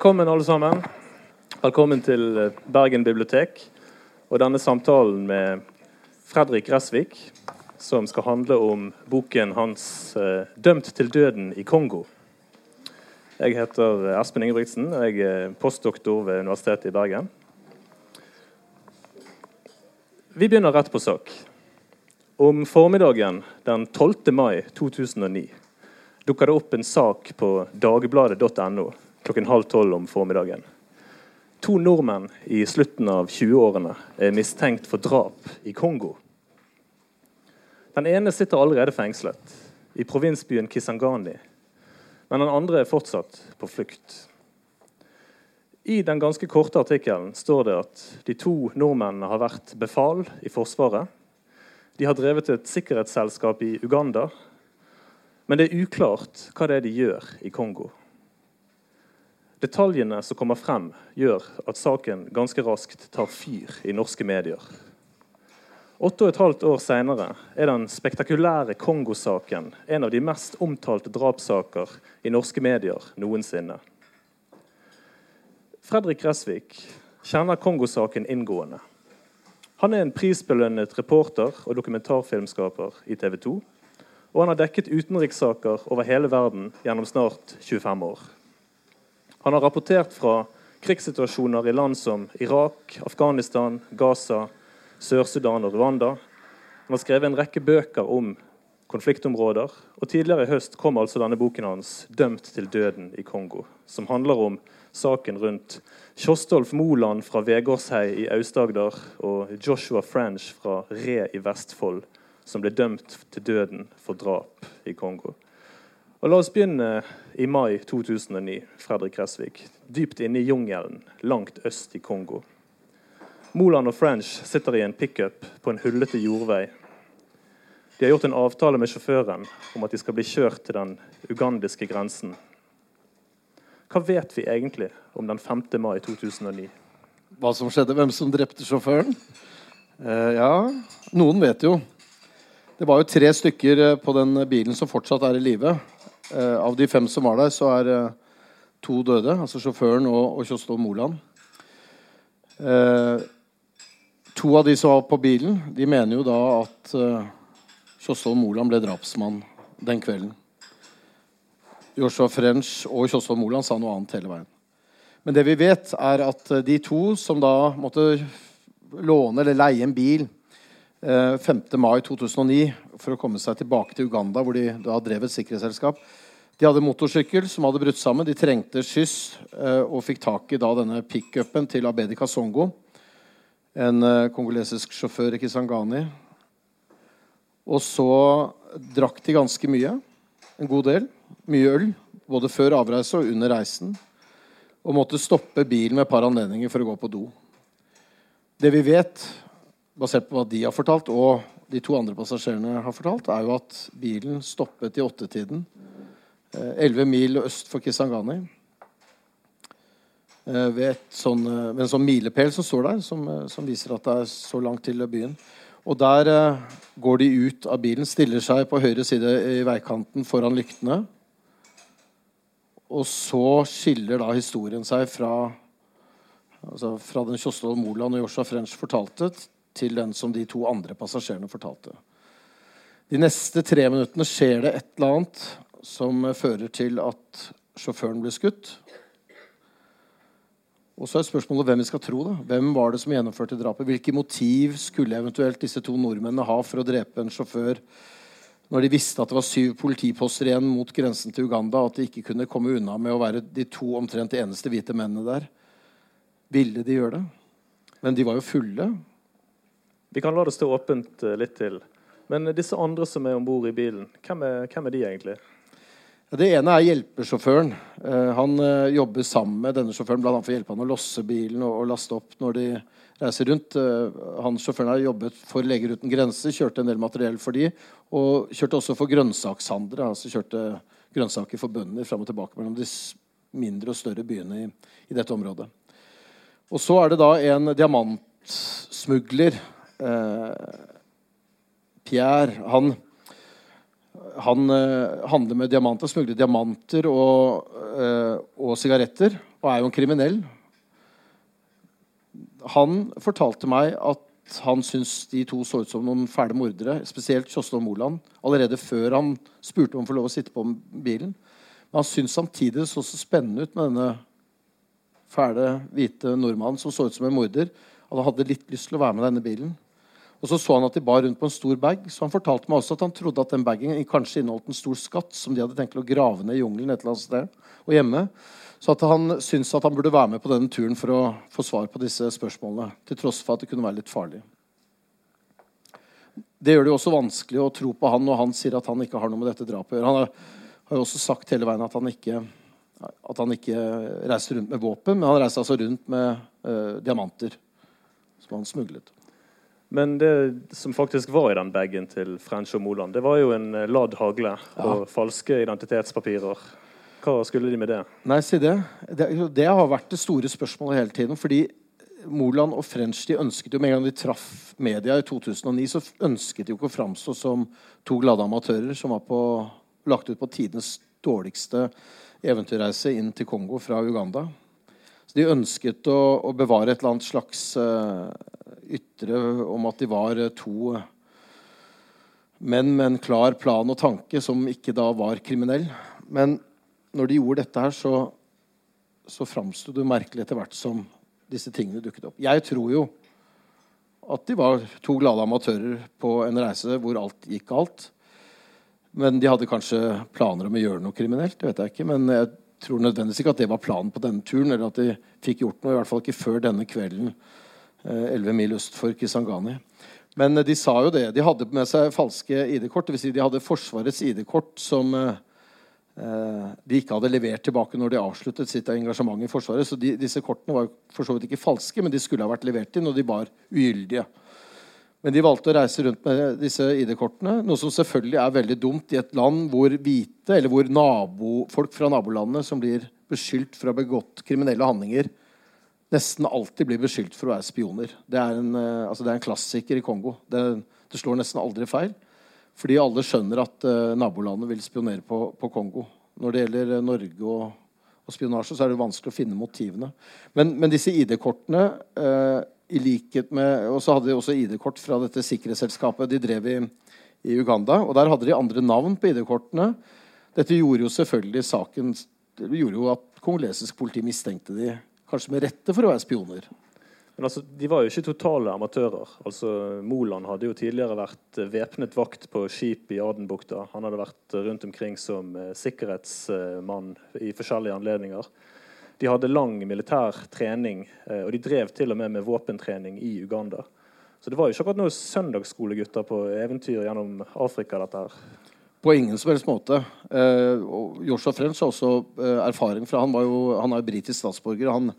Velkommen, alle sammen. Velkommen til eh, Bergen bibliotek og denne samtalen med Fredrik Resvik, som skal handle om boken hans eh, 'Dømt til døden i Kongo'. Jeg heter Espen Ingebrigtsen, og jeg er postdoktor ved Universitetet i Bergen. Vi begynner rett på sak. Om formiddagen den 12. mai 2009 dukka det opp en sak på dagbladet.no klokken halv tolv om formiddagen. To nordmenn i slutten av 20-årene er mistenkt for drap i Kongo. Den ene sitter allerede fengslet, i provinsbyen Kisangani. Men den andre er fortsatt på flukt. I den ganske korte artikkelen står det at de to nordmennene har vært befal i Forsvaret. De har drevet et sikkerhetsselskap i Uganda. Men det er uklart hva det er de gjør i Kongo. Detaljene som kommer frem, gjør at saken ganske raskt tar fyr i norske medier. Åtte og et halvt år senere er den spektakulære Kongo-saken en av de mest omtalte drapssaker i norske medier noensinne. Fredrik Gressvik kjenner Kongo-saken inngående. Han er en prisbelønnet reporter og dokumentarfilmskaper i TV 2. Og han har dekket utenrikssaker over hele verden gjennom snart 25 år. Han har rapportert fra krigssituasjoner i land som Irak, Afghanistan, Gaza, Sør-Sudan og Rwanda. Han har skrevet en rekke bøker om konfliktområder. Og tidligere i høst kom altså denne boken hans 'Dømt til døden i Kongo', som handler om saken rundt Kjostolf Moland fra Vegårshei i Aust-Agder og Joshua French fra Re i Vestfold, som ble dømt til døden for drap i Kongo. Og La oss begynne i mai 2009, Fredrik Gressvik. Dypt inne i jungelen, langt øst i Kongo. Moland og French sitter i en pickup på en hullete jordvei. De har gjort en avtale med sjåføren om at de skal bli kjørt til den ugandiske grensen. Hva vet vi egentlig om den 5. mai 2009? Hva som skjedde? Hvem som drepte sjåføren? Eh, ja, noen vet jo. Det var jo tre stykker eh, på den bilen som fortsatt er i live. Eh, av de fem som var der, så er eh, to døde. Altså sjåføren og, og Kjostov Moland. Eh, to av de som var på bilen, de mener jo da at eh, Kjostov Moland ble drapsmann den kvelden. Joshua French og Kjostov Moland sa noe annet hele veien. Men det vi vet, er at eh, de to som da måtte låne eller leie en bil 5. Eh, mai 2009 for å komme seg tilbake til Uganda, hvor de da drev et sikkerhetsselskap. De hadde motorsykkel som hadde brutt sammen. De trengte skyss eh, og fikk tak i da denne pickupen til Abedi Kasongo, en eh, kongolesisk sjåfør i Kisangani. Og så drakk de ganske mye. En god del. Mye øl. Både før avreise og under reisen. Og måtte stoppe bilen med et par anledninger for å gå på do. Det vi vet, basert på hva de har fortalt, og de to andre passasjerene har fortalt, er jo at bilen stoppet i åttetiden 11 eh, mil øst for Kisangani. Ved, ved, sånn, eh, ved, en sånn milepæl som står der, som, som, viser at det er så langt til byen. Og der går de ut av bilen, stiller seg på høyre side i veikanten foran lyktene. Og så skiller da historien seg fra, altså fra den Kjostvold Moland og Joshua French fortalte, til den som de to andre passasjerene fortalte. De neste tre minuttene skjer det et eller annet som fører til at sjåføren ble skutt. Og så er spørsmålet hvem vi skal tro. da. Hvem var det som gjennomførte drapet? Hvilke motiv skulle eventuelt disse to nordmennene ha for å drepe en sjåfør når de visste at det var syv politiposter igjen mot grensen til Uganda, og at de ikke kunne komme unna med å være de to omtrent de eneste hvite mennene der? Ville de gjøre det? Men de var jo fulle. Vi kan la det stå åpent eh, litt til. Men disse andre som er om bord i bilen, hvem er, hvem er de egentlig? Det ene er hjelpesjåføren. Eh, han eh, jobber sammen med denne sjåføren bl.a. for å hjelpe han å losse bilen og, laste opp når de reiser rundt. Eh, han Sjåføren har jobbet for Leger uten grenser, kjørte en del materiell for de, og kjørte også for grønnsakshandlere. altså kjørte grønnsaker for bønder fram og tilbake mellom de mindre og større byene i, i, dette området. Og så er det da en diamantsmugler, eh, Pierre. Han han uh, handler med diamanter, smugler diamanter og, uh, og sigaretter og er jo en kriminell. Han fortalte meg at han syntes de to så ut som noen fæle mordere, spesielt Kjoslo Moland, allerede før han spurte om å få lov å sitte på bilen. Men han syntes samtidig det så så spennende ut med denne fæle, hvite nordmannen som så ut som en morder, at han hadde litt lyst til å være med denne bilen. Og så så han at de bar rundt på en stor bag, så han fortalte meg også at han trodde at den bagen kanskje inneholdt en stor skatt som de hadde tenkt å grave ned i jungelen et eller annet sted og hjemme. Så at han syntes at han burde være med på denne turen for å få svar på disse spørsmålene. Til tross for at det kunne være litt farlig. Det gjør det jo også vanskelig å tro på han når han sier at han ikke har noe med dette drapet å gjøre. Han har, jo også sagt hele veien at han ikke, at han ikke reiser rundt med våpen, men han reiser altså rundt med uh, diamanter som han smuglet. Men det som faktisk var i den bagen til French og Moland, det var jo en eh, ladd hagle og falske identitetspapirer. Hva skulle de med det? Nei, si det. det. det. har vært det store spørsmålet hele tiden. fordi Moland og French de ønsket jo med en gang de traff media i 2009, så ønsket de jo ikke å framstå som to glade amatører som var på, lagt ut på tidenes dårligste eventyrreise inn til Kongo fra Uganda. Så De ønsket å, å bevare et eller annet slags uh, ytre om at de var uh, to menn med en klar plan og tanke som ikke da var kriminell. Men når de gjorde dette her, så, så framsto det merkelig etter hvert som disse tingene dukket opp. Jeg tror jo at de var to glade amatører på en reise hvor alt gikk galt. Men de hadde kanskje planer om å gjøre noe kriminelt. det vet jeg ikke, Men jeg tror nødvendigvis ikke at det var planen på denne turen. eller at de fikk gjort noe, i hvert fall ikke før denne kvelden eh, 11 mil øst for Kisangani. Men eh, de sa jo det. De hadde med seg falske ID-kort. Dvs. Si de hadde Forsvarets ID-kort som eh, de ikke hadde levert tilbake når de avsluttet sitt engasjement i Forsvaret. Så de, disse kortene var for så vidt ikke falske, men de skulle ha vært levert inn, og de var ugyldige. Men de valgte å reise rundt med disse ID-kortene. Noe som selvfølgelig er veldig dumt i et land hvor hvite, eller hvor nabo, folk fra nabolandene som blir beskyldt for å ha begått kriminelle handlinger, nesten alltid blir beskyldt for å være spioner. Det er en, eh, altså det er en klassiker i Kongo. Det, det, slår nesten aldri feil. Fordi alle skjønner at uh, nabolandet vil spionere på, på, Kongo. Når det gjelder uh, Norge og, og, spionasje, så er det vanskelig å finne motivene. Men, men disse ID-kortene uh, i likhet med, Og så hadde de også ID-kort fra dette sikkerhetsselskapet de drev i, i, Uganda. Og der hadde de andre navn på ID-kortene. Dette gjorde jo selvfølgelig saken det gjorde jo at kongolesisk politi mistenkte de kanskje med rette for å være spioner. Men altså, De var jo ikke totale amatører. Altså, Moland hadde jo tidligere vært væpnet vakt på skip i Adenbukta. Han hadde vært rundt omkring som eh, sikkerhetsmann i forskjellige anledninger. De hadde lang militær trening, eh, og de drev til og med med våpentrening i Uganda. Så det var jo ikke akkurat noen søndagsskolegutter på eventyr gjennom Afrika. dette her. På ingen som helst måte. Eh, Joshua French har også eh, erfaring fra Han, jo, han er britisk statsborger. Han,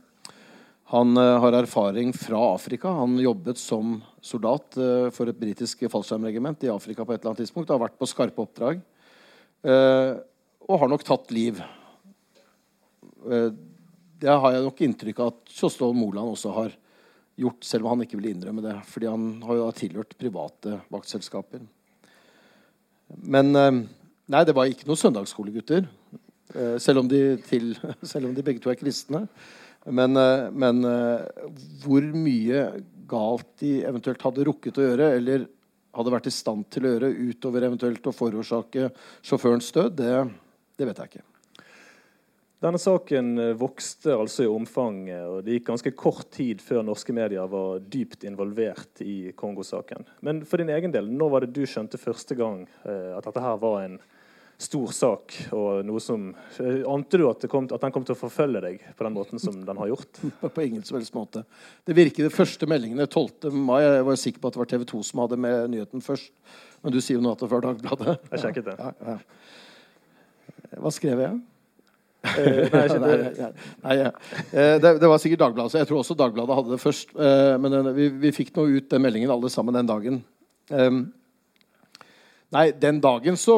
han eh, har erfaring fra Afrika. Han jobbet som soldat eh, for et britisk fallskjermregiment i Afrika på et eller annet tidspunkt. Har vært på skarpe oppdrag. Eh, og har nok tatt liv det har jeg nok inntrykk av at Kjostolv Moland også har gjort, selv om han ikke vil innrømme det. Fordi han har jo tilhørt private vaktselskaper. Men eh, nei, det var ikke noen søndagsskolegutter. Eh, selv om de, til, selv om de begge to er kristne. Men, eh, men, hvor mye galt de eventuelt hadde rukket å gjøre, eller hadde vært i stand til å gjøre utover eventuelt å forårsake sjåførens død, det, det vet jeg ikke. Denne saken eh, vokste altså i omfang, og det gikk ganske kort tid før norske medier var dypt involvert i Kongo-saken. Men for din egen del, når var det du skjønte første gang eh, at dette her var en stor sak? og noe som, eh, Ante du at, kom, at, den kom til å forfølge deg på den måten som den har gjort? På ingen som helst måte. Det virket de første meldingene 12. mai. Jeg var sikker på at det var TV 2 som hadde med nyheten først. Men du sier jo noe at det var Dagbladet. Jeg sjekket det. Ja, ja. Hva skrev jeg? Eh, nei, nei, nei, ja. det, det, var sikkert Dagbladet. Jeg tror også Dagbladet hadde det først. Eh, men vi, vi fikk nå ut den meldingen alle sammen den dagen. Nei, den dagen så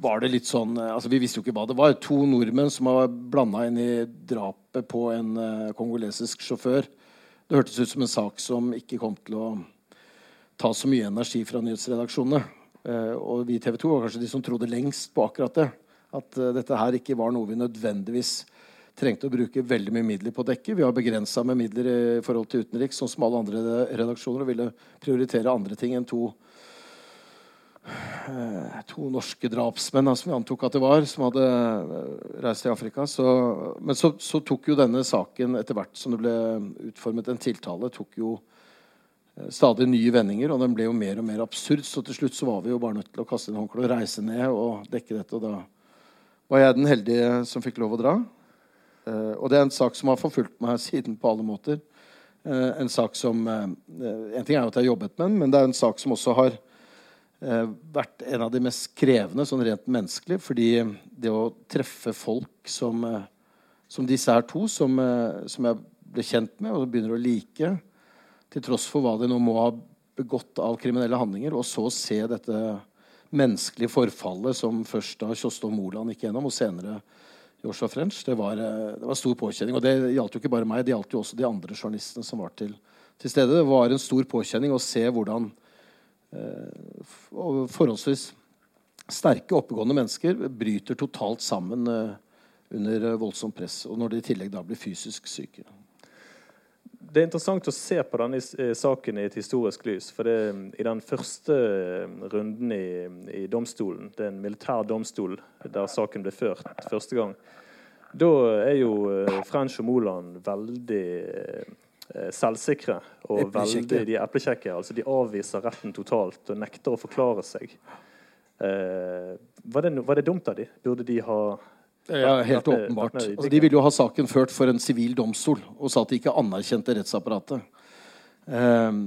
var det litt sånn altså Vi visste jo ikke hva det var. To nordmenn som var blanda inn i drapet på en kongolesisk sjåfør. Det hørtes ut som en sak som ikke kom til å ta så mye energi fra nyhetsredaksjonene. og vi i TV 2 var kanskje de som trodde lengst på akkurat det. At uh, dette her ikke var noe vi nødvendigvis trengte å bruke veldig mye midler på å dekke. Vi har begrensa med midler i forhold til utenriks, sånn som alle andre redaksjoner, og ville prioritere andre ting enn to eh, to norske drapsmenn som vi antok at det var, som hadde eh, reist til Afrika. Så, men så, så, tok jo denne saken, etter hvert som det ble utformet en tiltale, tok jo eh, stadig nye vendinger, og den ble jo mer og mer absurd. Så til slutt så var vi jo bare nødt til å kaste inn håndkleet og reise ned og dekke dette. og da var jeg den heldige som fikk lov å dra. Uh, og det er en sak som har forfulgt meg siden på alle måter. Uh, en sak som uh, En ting er jo at jeg har jobbet med den, men det er en sak som også har vært en av de mest krevende sånn rent menneskelig. Fordi det å treffe folk som, som disse her to, som, som, jeg ble kjent med og begynner å like, til tross for hva de nå må ha begått av kriminelle handlinger, og så se dette menneskelige forfallet som først da Kjostolv Moland gikk gjennom, og senere Joshua French. Det var, eh, det var, stor påkjenning. Og det gjaldt jo ikke bare meg, det gjaldt jo også de andre journalistene som var til, til stede. Det var en stor påkjenning å se hvordan eh, forholdsvis sterke, oppegående mennesker bryter totalt sammen eh, under voldsomt press. Og når de i tillegg da blir fysisk syke det er interessant å se på denne eh, saken i et historisk lys. For det, i den første eh, runden i, i, domstolen, det er en militær domstol der saken ble ført første gang, da er jo eh, French og Moland veldig selvsikre og veldig de eplekjekke. Altså de avviser retten totalt og nekter å forklare seg. Eh, var, det, var det dumt av de? Burde de ha ja, helt åpenbart. Altså, de ville jo ha saken ført for en sivil domstol og sa at de ikke anerkjente rettsapparatet. Um,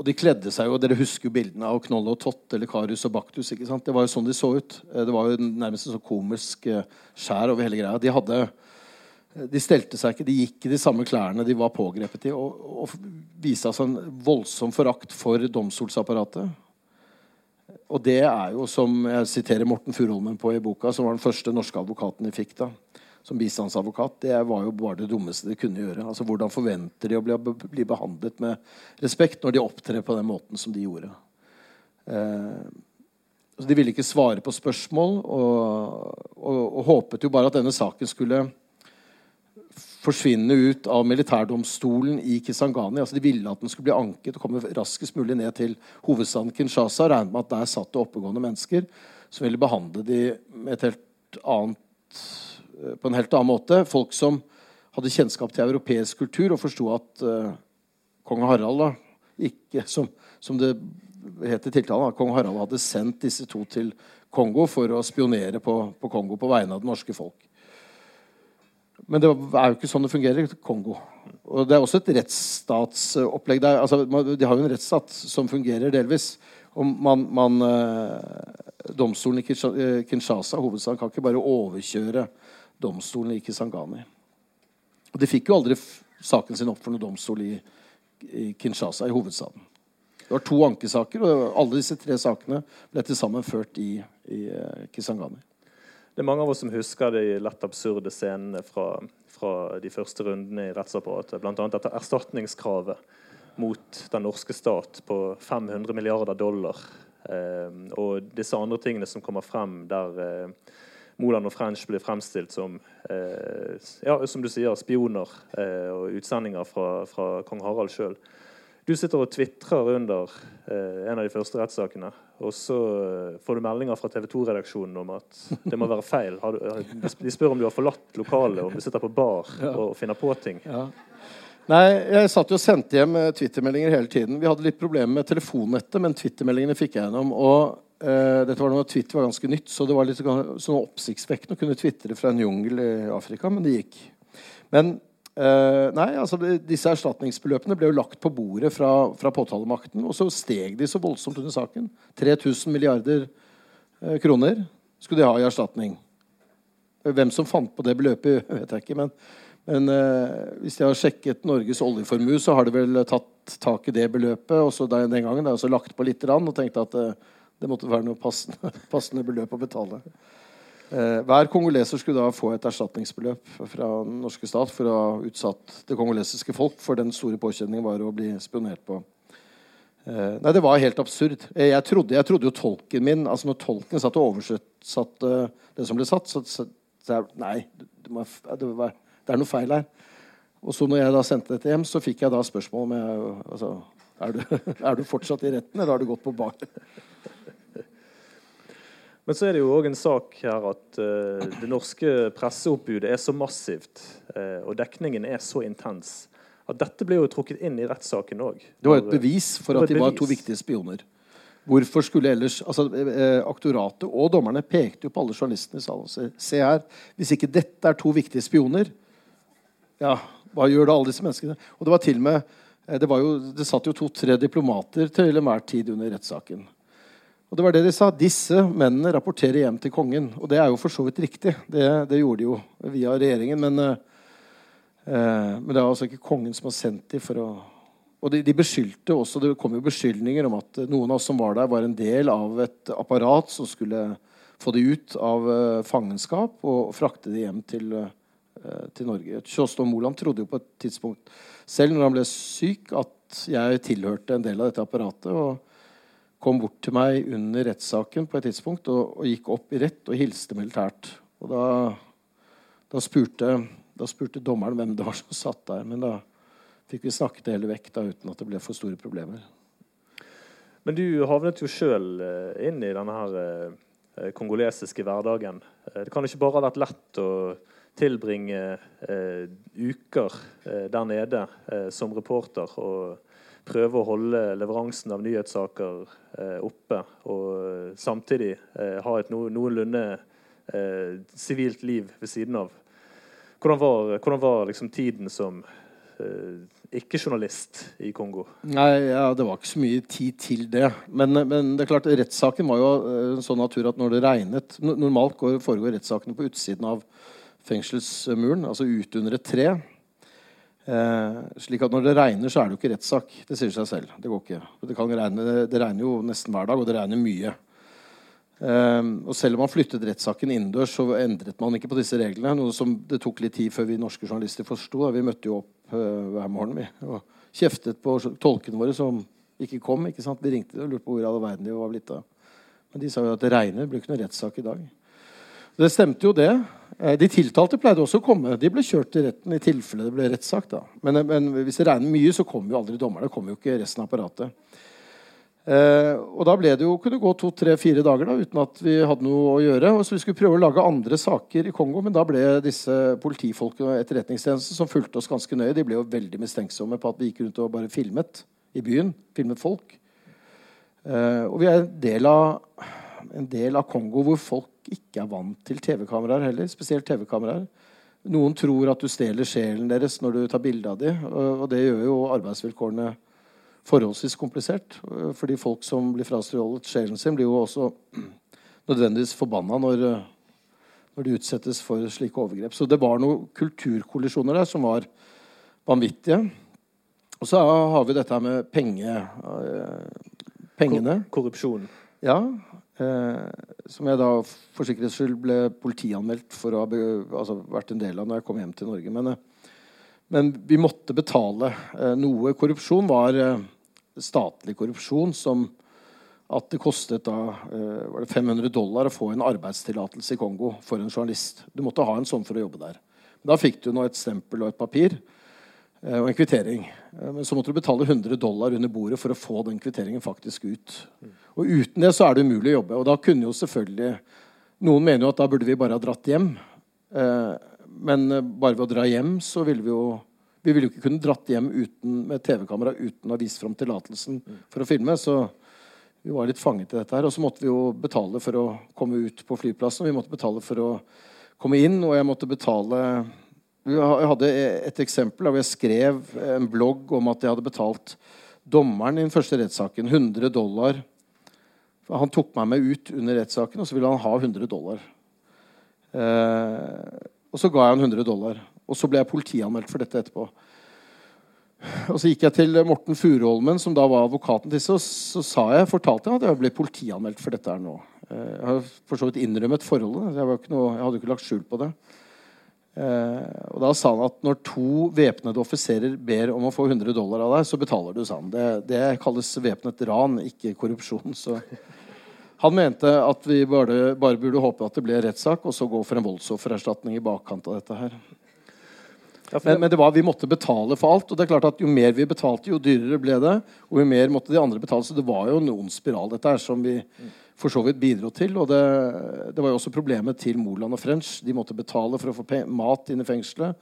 og de kledde seg jo Dere husker jo bildene av Knolle og Tott eller Karius og Baktus. ikke sant? Det var jo sånn de så ut. Eh, det var jo nærmest en sånn komisk eh, skjær over hele greia. De hadde eh, de stelte seg ikke, de gikk i de samme klærne de var pågrepet i. Og, og viste altså en voldsom forakt for domstolsapparatet. Og det er jo, som jeg siterer Morten Furuholmen på i boka, som var den første norske advokaten de fikk da, som bistandsadvokat, det var jo bare det dummeste de kunne gjøre. Altså Hvordan forventer de å bli, bli behandlet med respekt når de opptrer på den måten som de gjorde? Eh, så de ville ikke svare på spørsmål og, og, og håpet jo bare at denne saken skulle forsvinne ut av militærdomstolen i Kisangani. Altså de ville at den skulle bli anket og komme raskest mulig ned til hovedstaden Kinshasa. Regnet med at der satt det oppegående mennesker som ville behandle de annet, eh, på en helt annen måte. Folk som hadde kjennskap til europeisk kultur og forsto at uh, kong Harald da, ikke, som, som det het i tiltalen, kong Harald hadde sendt disse to til Kongo for å spionere på, på Kongo på vegne av det norske folk. Men det er jo ikke sånn det fungerer i Kongo. Og det er også et rettsstatsopplegg der. Altså, de har jo en rettsstat som fungerer delvis. Og man, man eh, Domstolen i eh, Kinshasa hovedstaden, kan ikke bare overkjøre domstolen i Kisangani. Og de fikk jo aldri saken sin opp for noen domstol i, i Kinshasa, i hovedstaden. Det var to ankesaker, og alle disse tre sakene ble til sammen ført i, i uh, Kisangani. Det er mange av oss som husker de lett absurde scenene fra, fra de første rundene i rettsapparatet. Bl.a. dette erstatningskravet mot den norske stat på 500 milliarder dollar. Eh, og disse andre tingene som kommer frem der eh, Moland og French blir fremstilt som eh, ja, som du sier, spioner eh, og utsendinger fra, fra kong Harald sjøl. Du sitter og tvitrer under eh, en av de første rettssakene. Og så eh, får du meldinger fra TV 2-redaksjonen om at det må være feil. Du, de spør om du har forlatt lokalet, om du sitter på bar og finner på ting. Ja. Nei, Jeg satt jo og sendte hjem eh, twittermeldinger hele tiden. Vi hadde litt problemer med telefonnettet, men twittermeldingene fikk jeg gjennom. Og uh, dette var da Twitter var ganske nytt, så det var litt sånn oppsiktsvekkende å kunne tvitre fra en jungel i Afrika, men det gikk. Men Uh, nei, altså Disse erstatningsbeløpene ble jo lagt på bordet fra, fra, påtalemakten, og så steg de så voldsomt under saken. 3000 milliarder uh, kroner skulle de ha i erstatning. Hvem som fant på det beløpet, vet jeg ikke. Men, men uh, hvis jeg har sjekket Norges oljeformue, så har de vel tatt tak i det beløpet og så den gangen da, og lagt på litt og tenkte at det måtte være noe passende, passende beløp å betale. Eh, hver kongoleser skulle da få et erstatningsbeløp fra den norske stat for å ha utsatt det kongolesiske folk for den store påkjenningen var å bli spionert på. Eh, nei, det var helt absurd. Eh, jeg trodde, jeg trodde jo tolken min altså Når tolken satt og oversatte det som ble satt, så sa jeg, nei, det, må, det, var, det, er noe feil her. Og så når jeg da sendte dette hjem, så fikk jeg da spørsmål om jeg altså, er, du, er du fortsatt i retten, eller har du gått på bar? Men så er det jo òg en sak her at uh, det norske presseoppbudet er så massivt, uh, og dekningen er så intens, at dette ble jo trukket inn i rettssaken òg. Det var et bevis for at de var to viktige spioner. Hvorfor skulle ellers altså, eh, Aktoratet og dommerne pekte jo på alle journalistene i salen. Se her, Hvis ikke dette er to viktige spioner, ja, hva gjør da alle disse menneskene? Og Det var til og med, det det, jo, det satt jo to-tre diplomater til enhver tid under rettssaken. Og det var det de sa. Disse mennene rapporterer hjem til kongen. Og det er jo for så vidt riktig. Det, det gjorde de jo via regjeringen. Men, eh, eh men det er altså ikke kongen som har sendt dem for å og de, de, beskyldte også, Det kom jo beskyldninger om at noen av oss som var der, var en del av et apparat som skulle få de ut av uh, fangenskap og frakte de hjem til, uh, til Norge. Kjostov Moland trodde jo på et tidspunkt selv når han ble syk, at jeg tilhørte en del av dette apparatet. og kom bort til meg under rettssaken på et tidspunkt og, og, gikk opp i rett og hilste militært. Og da, da, spurte, da spurte dommeren hvem det var som satt der. men da fikk vi snakket det hele vekk da, uten at det ble for store problemer. Men du havnet jo sjøl eh, inn i denne her eh, kongolesiske hverdagen. Eh, det kan ikke bare ha vært lett å tilbringe eh, uker eh, der nede eh, som reporter og prøve å holde leveransen av nyhetssaker oppe, og samtidig ha et no noenlunde sivilt liv ved siden av. Hvordan var, hvordan var liksom tiden som ikke-journalist i Kongo? Nei, ja, Det var ikke så mye tid til det. Men, men det er klart, rettssaken var jo eh, en sånn natur at når det regnet Normalt går, foregår rettssakene på utsiden av fengselsmuren, altså ute under et tre. Eh, slik at når det regner, så er det jo ikke rettssak. Det sier seg selv. Det går ikke. Det, regne, det regner jo nesten hver dag, og det regner mye. Eh, og selv om man flyttet rettssaken innendørs, så endret man ikke på disse reglene. Noe som det tok litt tid før vi norske journalister forsto. Vi møtte jo opp eh, hver morgen vi, og kjeftet på tolkene våre som ikke kom. ikke sant? Vi ringte og lurte på hvor i all verden de var blitt av. Men de sa jo at det regner. Det blir ikke noen rettssak i dag. Det stemte jo, det. Uh, de tiltalte pleide også å komme. De ble kjørt til retten i tilfelle det ble rettssak. Men, men hvis det regner mye, så kommer jo aldri dommerne. Kommer jo ikke resten av apparatet. Eh, og da ble det jo kunne gå to-tre-fire dager da, uten at vi hadde noe å gjøre. Og så Vi skulle prøve å lage andre saker i Kongo, men da ble disse politifolkene og etterretningstjenesten som fulgte oss ganske nøye, de ble jo veldig mistenksomme på at vi gikk rundt og bare filmet i byen. Filmet folk. Eh, og vi er en del, av, en del av Kongo hvor folk ikke er vant til TV-kameraer heller. Spesielt TV-kameraer. Noen tror at du stjeler sjelen deres når du tar bilde av dem, og, det gjør jo arbeidsvilkårene forholdsvis komplisert. Fordi folk som blir frastjålet sjelen sin, blir jo også nødvendigvis forbanna når, når, de utsettes for slike overgrep. Så det var noen kulturkollisjoner der som var vanvittige. Og så har vi dette med penge, eh, pengene. Korrupsjon. Ja. Eh, som jeg da for sikkerhets skyld ble politianmeldt for å ha altså, vært en del av når jeg kom hjem til Norge. Men, men vi måtte betale eh, noe. Korrupsjon var eh, statlig korrupsjon som at det kostet da, eh, det 500 dollar å få en arbeidstillatelse i Kongo for en journalist. Du måtte ha en sånn for å jobbe der. Da fikk du nå et stempel og et papir eh, og en kvittering. Eh, men så måtte du betale 100 dollar under bordet for å få den kvitteringen faktisk ut. Og uten det så er det umulig å jobbe. Og da kunne jo selvfølgelig Noen mener jo at da burde vi bare ha dratt hjem. Men bare ved å dra hjem så ville vi jo vi ville jo ikke kunne dratt hjem uten, med TV-kamera uten å ha vist fram tillatelsen for å filme. Så vi var litt fanget i dette her. Og så måtte vi jo betale for å komme ut på flyplassen. Vi måtte betale for å komme inn, og jeg måtte betale Jeg hadde et eksempel hvor jeg skrev en blogg om at jeg hadde betalt dommeren i den første rettssaken 100 dollar. Han tok meg med ut under rettssaken, og så ville han ha 100 dollar. Eh, og så ga jeg han 100 dollar. Og så ble jeg politianmeldt for dette etterpå. Og så gikk jeg til Morten Furuholmen, som da var advokaten til så, så sa jeg, fortalte jeg at jeg ble politianmeldt for dette her nå. Eh, jeg har for så vidt innrømmet forholdet. Jeg, noe, jeg hadde ikke lagt skjul på det. Eh, og da sa han at når to væpnede offiserer ber om å få 100 dollar av deg, så betaler du, sa han. Det, det kalles væpnet ran, ikke korrupsjon. Så, Han mente at vi bare, bare burde håpe at det ble rettssak, og så gå for en voldsoffererstatning i bakkant av dette her. Men, men, det var, vi måtte betale for alt. og det er klart at Jo mer vi betalte, jo dyrere ble det. Og jo mer måtte de andre betale. Så det var jo en ond spiral, dette her, som vi for så vidt bidro til. Og det, det var jo også problemet til Moland og French. De måtte betale for å få mat inn i fengselet.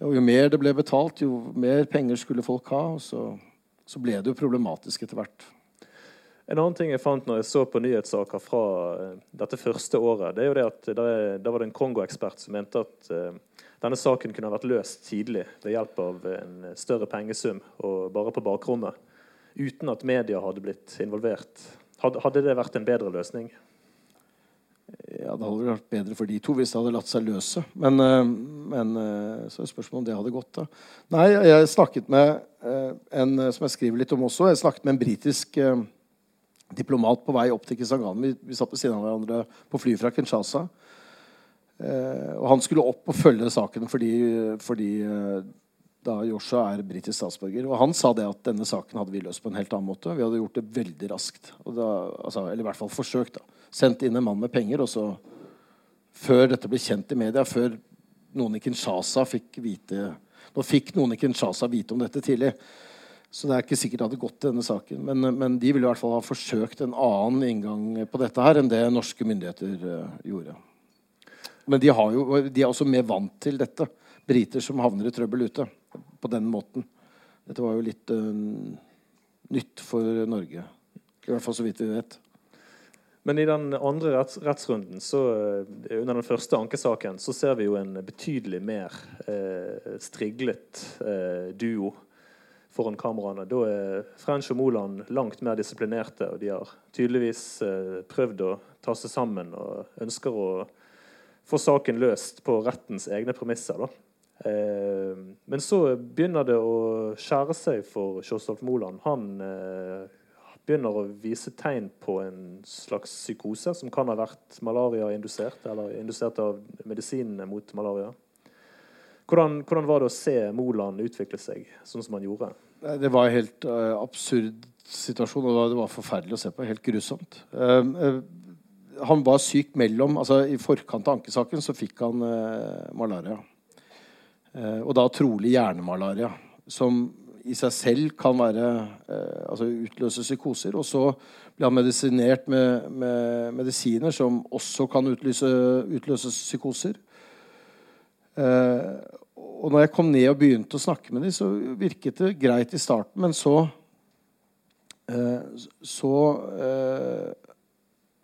Og jo mer det ble betalt, jo mer penger skulle folk ha. Og så, så ble det jo problematisk etter hvert. En annen ting jeg fant når jeg så på nyhetssaker fra uh, dette første året, det er jo det at da var det en Kongo-ekspert som mente at uh, denne saken kunne ha vært løst tidlig ved hjelp av en større pengesum og bare på bakrommet, uten at media hadde blitt involvert. Hadde, det vært en bedre løsning? Ja, det hadde vært bedre for de to hvis det hadde latt seg løse. Men, uh, men så er spørsmålet om det hadde gått. da. Nei, jeg snakket med en som jeg skriver litt om også, jeg snakket med en britisk diplomat på vei opp til Kisangani. Vi, vi satt ved siden av hverandre på flyet fra Kinshasa. Eh, og han skulle opp og følge saken fordi, fordi eh, da Joshua er britisk statsborger. Og han sa det at denne saken hadde vi løst på en helt annen måte. Vi hadde gjort det veldig raskt. Da, altså, eller i hvert fall forsøkt. da. Sendt inn en mann med penger, og så Før dette ble kjent i media, før noen i Kinshasa fikk vite Nå fikk noen i Kinshasa vite om dette tidlig. Så det er ikke sikkert det hadde gått til denne saken. Men, men, de ville i hvert fall ha forsøkt en annen inngang på dette her enn det norske myndigheter uh, gjorde. Men de, jo, de, er også mer vant til dette. Briter som havner i trøbbel ute på den måten. Dette var jo litt uh, nytt for Norge. I hvert fall så vidt vi vet. Men i den andre retts rettsrunden, så, uh, under den første ankesaken, så ser vi jo en betydelig mer striglet duo foran kameraene. Da er French og Moland langt mer disiplinerte, og de har tydeligvis eh, prøvd å ta seg sammen og ønsker å få saken løst på rettens egne premisser. Eh, men så begynner det å skjære seg for Kjostolf Moland. Han eh, begynner å vise tegn på en slags psykose som kan ha vært malaria-indusert, eller indusert av medisinene mot malaria. Hvordan, hvordan, var det å se Moland utvikle seg sånn som han gjorde? Det var en helt uh, absurd situasjon, og det var forferdelig å se på. Helt grusomt. Uh, uh, han var syk mellom altså I forkant av ankesaken så fikk han malaria. Og da trolig hjernemalaria, som i seg selv kan være altså utløse psykoser. Og så ble han medisinert med, med medisiner som også kan utløse, utløse psykoser. Uh, og når jeg kom ned og begynte å snakke med dem, så virket det greit i starten. Men så så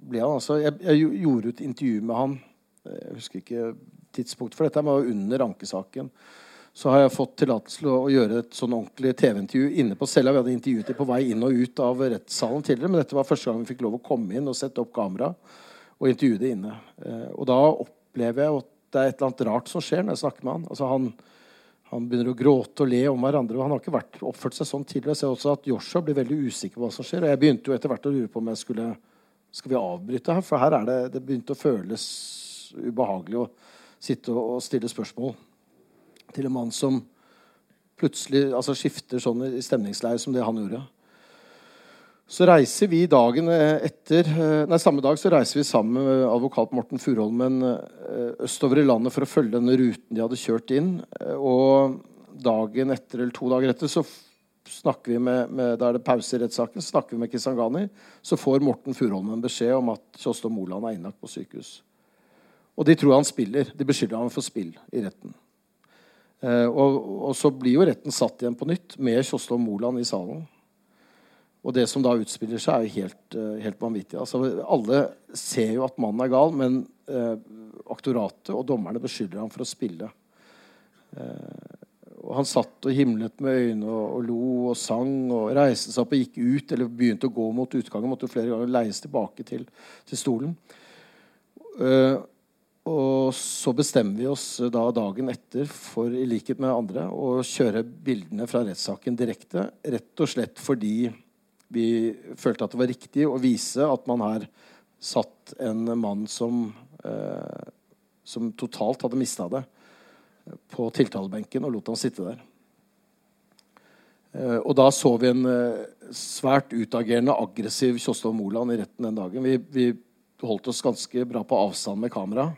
ble han altså jeg, jeg, gjorde et intervju med han. Jeg husker ikke tidspunktet for dette, var var under ankesaken. Så har jeg fått tillatelse til å, å, gjøre et sånn ordentlig TV-intervju inne på cella. Vi hadde intervjuet dem på vei inn og ut av rettssalen tidligere, men dette var første gang vi fikk lov å komme inn og sette opp kamera og intervjue det inne. og da opplever jeg at det er et eller annet rart som skjer når jeg snakker med han. Altså han, han begynner å gråte og le om hverandre. og Han har ikke vært, oppført seg sånn tidligere. Jeg ser også at Joshua blir veldig usikker på hva som skjer. og Jeg begynte jo etter hvert å lure på om jeg skulle skal vi avbryte her. For her er det, det begynte å føles ubehagelig å sitte og, stille spørsmål til en mann som plutselig altså skifter sånn i stemningsleir som det han gjorde. Så reiser vi dagen etter, eh, nei, Samme dag så reiser vi sammen med advokat Morten Furholmen eh, østover i landet for å følge denne ruten de hadde kjørt inn. Eh, og dagen etter, eller to dager etter så snakker vi med, med Da er det pause i rettssaken. Snakker vi med Kisangani. Så får Morten Furholmen beskjed om at Kjostov Moland er innlagt på sykehus. Og de tror han spiller. De beskylder ham for spill i retten. Eh, og, og, så blir jo retten satt igjen på nytt med Kjostov Moland i salen. Og det som da utspiller seg, er jo helt, uh, helt vanvittig. Altså, alle ser jo at mannen er gal, men eh, aktoratet og dommerne beskylder ham for å spille. Eh, og han satt og himlet med øynene og, og, lo og sang og reiste seg opp og gikk ut, eller begynte å gå mot utgangen. Måtte jo flere ganger leies tilbake til, til stolen. Og så bestemmer vi oss da dagen etter for, i likhet med andre, å kjøre bildene fra rettssaken direkte. Rett og slett fordi vi følte at det var riktig å vise at man her satt en mann som, eh, som totalt hadde mista det, på tiltalebenken og lot han sitte der. Eh, og da så vi en, svært utagerende, aggressiv Kjostov Moland i retten den dagen. Vi, vi, holdt oss ganske bra på avstand med kamera.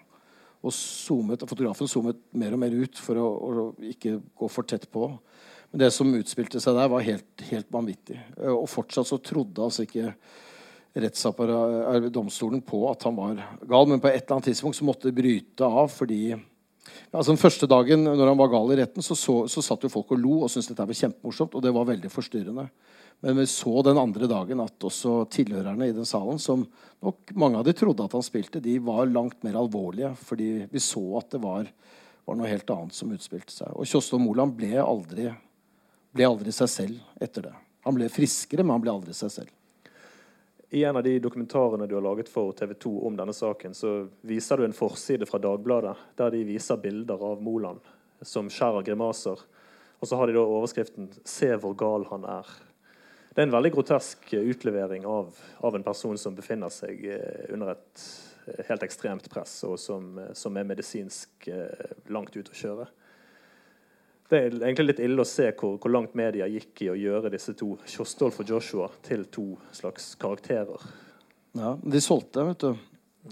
Og zoomet, fotografen zoomet mer og mer ut for å, å ikke gå for tett på. Men det som utspilte seg der, var helt, helt vanvittig. Og fortsatt så trodde altså ikke domstolen på at han var gal. Men på et eller annet tidspunkt så måtte det bryte av fordi altså Den første dagen når han var gal i retten, så, så, så satt jo folk og lo og syntes dette var kjempemorsomt. Og det var veldig forstyrrende. Men vi så den andre dagen at også tilhørerne i den salen, som nok mange av de trodde at han spilte, de var langt mer alvorlige. Fordi vi så at det var, var noe helt annet som utspilte seg. Og Kjostolv Moland ble aldri, ble aldri seg selv etter det. Han ble friskere, men han ble aldri seg selv. I en av de dokumentarene du har laget for TV 2 om denne saken, så viser du en forside fra Dagbladet der de viser bilder av Moland som skjærer grimaser. Og så har de da overskriften 'Se hvor gal han er'. Det er en veldig grotesk utlevering av, av en person som befinner seg eh, under et eh, helt ekstremt press, og som, eh, som er medisinsk langt ute å kjøre. Det er egentlig litt ille å se hvor, hvor, langt media gikk i å gjøre disse to Kjostolf og Joshua til to slags karakterer. Ja, De solgte, vet du.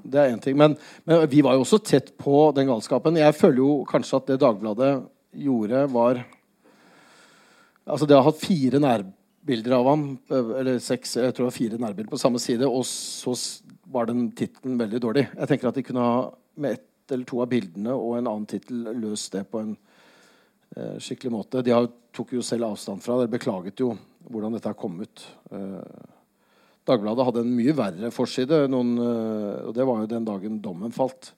Det er én ting. Men, men, vi var jo også tett på den galskapen. Jeg føler jo kanskje at det Dagbladet gjorde, var Altså, det har hatt fire nærbilder av ham, eller seks, jeg tror det var fire nærbilder på samme side, og så var den tittelen veldig dårlig. Jeg tenker at de kunne ha med ett eller to av bildene og en annen tittel løst det på en eh, skikkelig måte. De har, tok jo selv avstand fra det. Beklaget jo hvordan dette har kommet. Eh, Dagbladet hadde en mye verre forside, noen, eh, og det var jo den dagen dommen falt.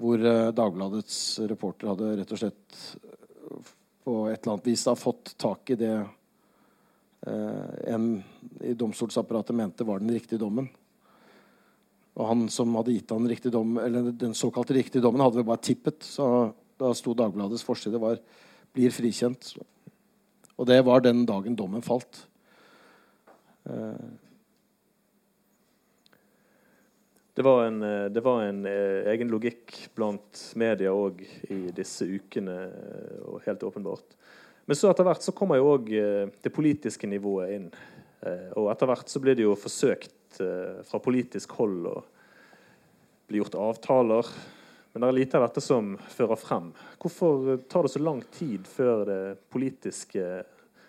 Hvor eh, Dagbladets reporter hadde rett og slett eh, på et eller annet vis da, fått tak i det en i domstolsapparatet mente var den riktige dommen. Og han som hadde gitt han riktig dom, eller den såkalte riktige dommen, hadde vel bare tippet. Så da sto Dagbladets forside var 'blir frikjent'. Og det var den dagen dommen falt. Eh. Det var en, eh, det var en eh, egen logikk blant media òg i disse ukene, og helt åpenbart. Men så etter hvert så kommer jo òg det politiske nivået inn. Og etter hvert så blir det jo forsøkt fra politisk hold å bli gjort avtaler men det er lite av dette som fører frem. Hvorfor tar det så lang tid før politiske,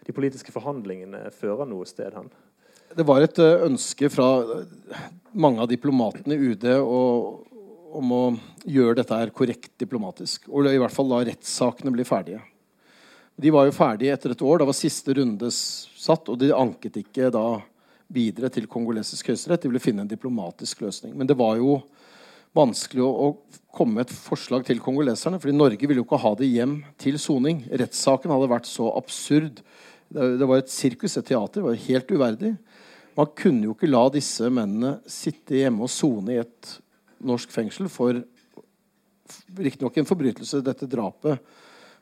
de politiske forhandlingene fører noe sted hen? Det var et eh, ønske fra eh, mange av diplomatene i UD og, om å gjøre dette her korrekt diplomatisk. Og i hvert fall la rettssakene bli ferdige. De var jo ferdige etter et år. Da var siste runde satt, og de anket ikke da videre til kongolesisk høyesterett. De ville finne en diplomatisk løsning. Men det var jo vanskelig å, å, komme med et forslag til kongoleserne. fordi Norge ville jo ikke ha det hjem til soning. Rettssaken hadde vært så absurd. Det, det var et sirkus, et teater. Det var helt uverdig. Man kunne jo ikke la disse mennene sitte hjemme og sone i et norsk fengsel for riktignok en forbrytelse, dette drapet,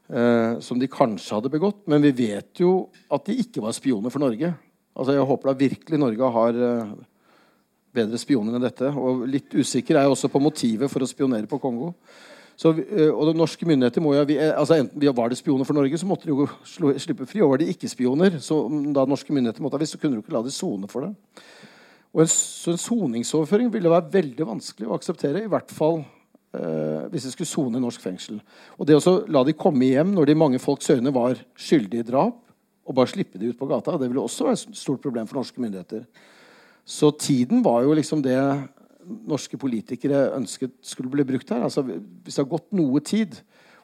som de kanskje hadde begått. Men vi vet jo at de ikke var spioner for Norge. Altså, Jeg håper da virkelig Norge har eh, bedre spioner enn dette. Og litt usikker er jeg også på motivet for å spionere på Kongo. Så, og de norske myndigheter må jo, eh, altså Enten var det spioner for Norge, så måtte de jo slippe fri. Og var de ikke spioner, så da norske myndigheter måtte ha visst, så kunne du ikke la de sone for det. Og en, så en soningsoverføring ville være veldig vanskelig å akseptere. I hvert fall eh, hvis de skulle sone i norsk fengsel. Og det å la de komme hjem når de mange folks øyne var skyldige i drap, og bare slippe de ut på gata, det ville også være et stort problem for norske myndigheter. Så tiden var jo liksom det norske politikere ønsket skulle bli brukt her. Altså, hvis det har gått noe tid,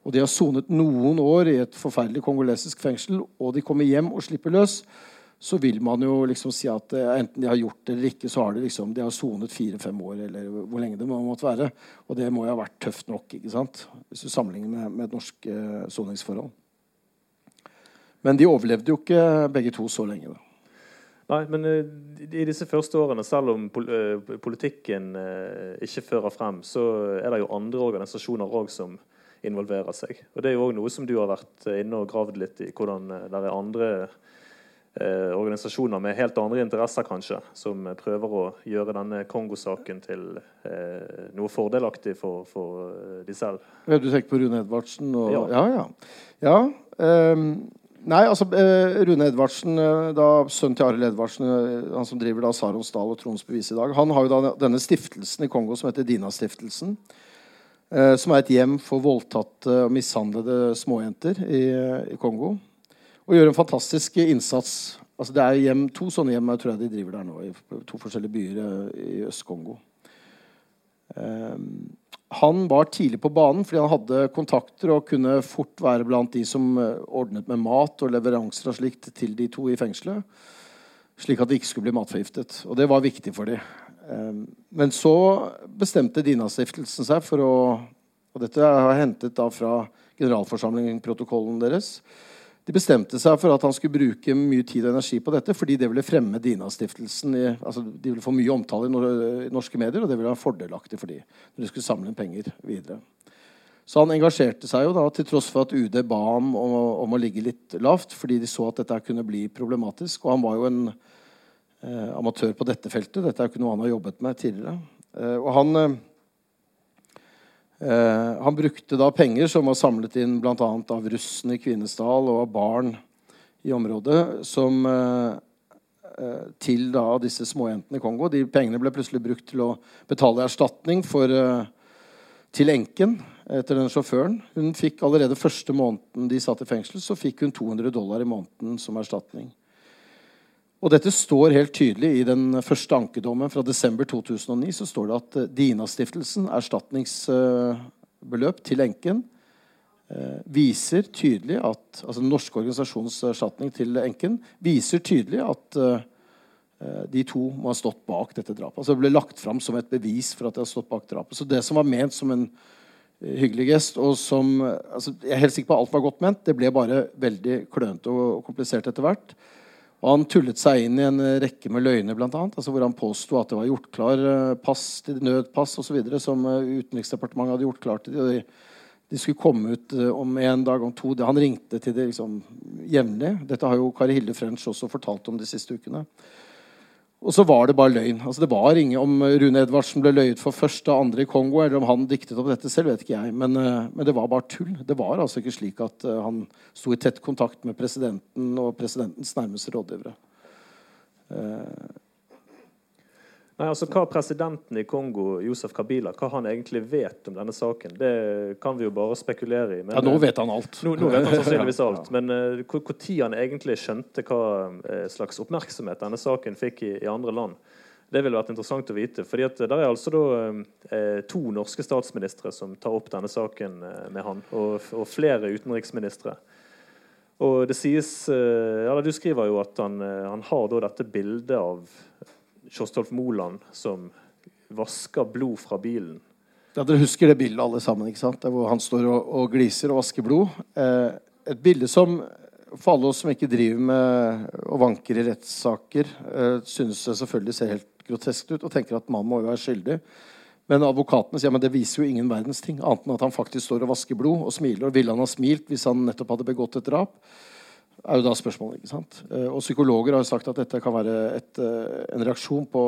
og de har sonet noen år i et forferdelig kongolesisk fengsel, og de kommer hjem og slipper løs, så vil man jo liksom si at uh, enten de har gjort det eller ikke, så har de liksom, de har sonet fire-fem år, eller hvor lenge det må, måtte være. Og det må jo ha vært tøft nok, ikke sant? hvis du sammenligner med, med et norsk uh, soningsforhold. Men de overlevde jo ikke begge to så lenge. da. Nei, men uh, i disse første årene, selv om politikken ikke fører frem, så er det jo andre organisasjoner òg som involverer seg. Og Det er jo òg noe som du har vært inne og gravd litt i. Hvordan det er andre organisasjoner med helt andre interesser kanskje, som prøver å gjøre denne Kongo-saken til noe fordelaktig for, for de selv. Du tenker på Rune Edvardsen? Og, ja. ja, ja. ja um Nei, altså eh, Rune Edvardsen, eh, da, sønnen til Arild Edvardsen, eh, han som driver da Sarons Dal og Troens Bevis i dag, han har jo da denne stiftelsen i Kongo som heter Dina-stiftelsen. Eh, som er et hjem for voldtatte og mishandlede småjenter i, i Kongo. Og gjør en fantastisk innsats. Altså det er hjem, To sånne hjem jeg tror jeg de driver der nå, i to forskjellige byer eh, i Øst-Kongo. Um, han var tidlig på banen fordi han hadde kontakter og kunne fort være blant de som ordnet med mat og leveranser og slikt til de to i fengselet. Slik at de ikke skulle bli matforgiftet. Og det var viktig for dem. Um, men så bestemte Dina-stiftelsen seg for å Og dette har jeg hentet da fra generalforsamlingsprotokollen deres. De bestemte seg for at han skulle bruke mye tid og energi på dette fordi det ville fremme Dina-stiftelsen. Altså, de ville få mye omtale i norske medier, og det ville være fordelaktig for dem når de skulle samle penger videre. Så han engasjerte seg jo da, til tross for at UD ba ham om, om, å ligge litt lavt, fordi de så at dette kunne bli problematisk. Og han var jo en eh, amatør på dette feltet. Dette er jo ikke noe han har jobbet med tidligere. Eh, og han, eh, eh han brukte da penger som var samlet inn bl.a. av russene i Kvinesdal og av barn i området, som, eh, eh, til da disse småjentene i Kongo. De pengene ble plutselig brukt til å betale erstatning for, til enken etter den sjåføren. Hun fikk Allerede første måneden de satt i fengsel, så fikk hun 200 dollar i måneden som erstatning. Og dette står helt tydelig i den første ankedommen fra desember 2009. så står det at eh, Dina-stiftelsen, erstatningsbeløp til enken, eh, viser tydelig at altså Den norske organisasjonens erstatning til enken viser tydelig at eh, de to må ha stått bak dette drapet. Altså Det ble lagt fram som et bevis for at de har stått bak drapet. Så det som var ment som en hyggelig gest, og som altså Jeg er helt sikker på at alt var godt ment. Det ble bare veldig klønete og komplisert etter hvert. Og han tullet seg inn i en rekke med løgner, annet, altså hvor han påsto at det var gjort klar eh, pass til nødpass osv. som eh, Utenriksdepartementet hadde gjort klar til de, de skulle komme ut eh, om en dag, om to. Han ringte til det liksom, jevnlig. Dette har jo Kari Hilde French også fortalt om de siste ukene. Og så var det bare løgn. Altså det var ingen Om Rune Edvardsen ble løyet for første og andre i Kongo, eller om han diktet opp dette selv, vet ikke jeg. Men, eh, men, det var bare tull. Det var altså ikke slik at uh, han sto i tett kontakt med presidenten og presidentens nærmeste rådgivere. Uh, Nei, altså Hva presidenten i Kongo, Josef Kabila, hva han egentlig vet om denne saken, det kan vi jo bare spekulere i. Men, ja, Nå vet han alt. Nå, nå vet han sannsynligvis alt. Men uh, tid han egentlig skjønte hva uh, slags oppmerksomhet denne saken fikk i, i, andre land, det ville vært interessant å vite. fordi at det er altså da uh, to norske statsministre som tar opp denne saken med han, og, og flere utenriksministre. Og det sies, ja, Du skriver jo at han, han har dette bildet av Kjostolf Moland som vasker blod fra bilen. Ja, Dere husker det bildet alle sammen, ikke sant? Der hvor han står og, og gliser og vasker blod. Eh, et bilde som for alle oss som ikke driver med og vanker i rettssaker, eh, synes det selvfølgelig ser helt groteskt ut og tenker at mannen må jo være skyldig. Men advokatene sier men det viser jo ingen verdens ting, annet enn at han faktisk står og vasker blod og smiler. Og ville han ha smilt hvis han nettopp hadde begått et drap? Er jo da spørsmålet. ikke sant? Eh, og psykologer har jo sagt at dette kan være et, eh, en reaksjon på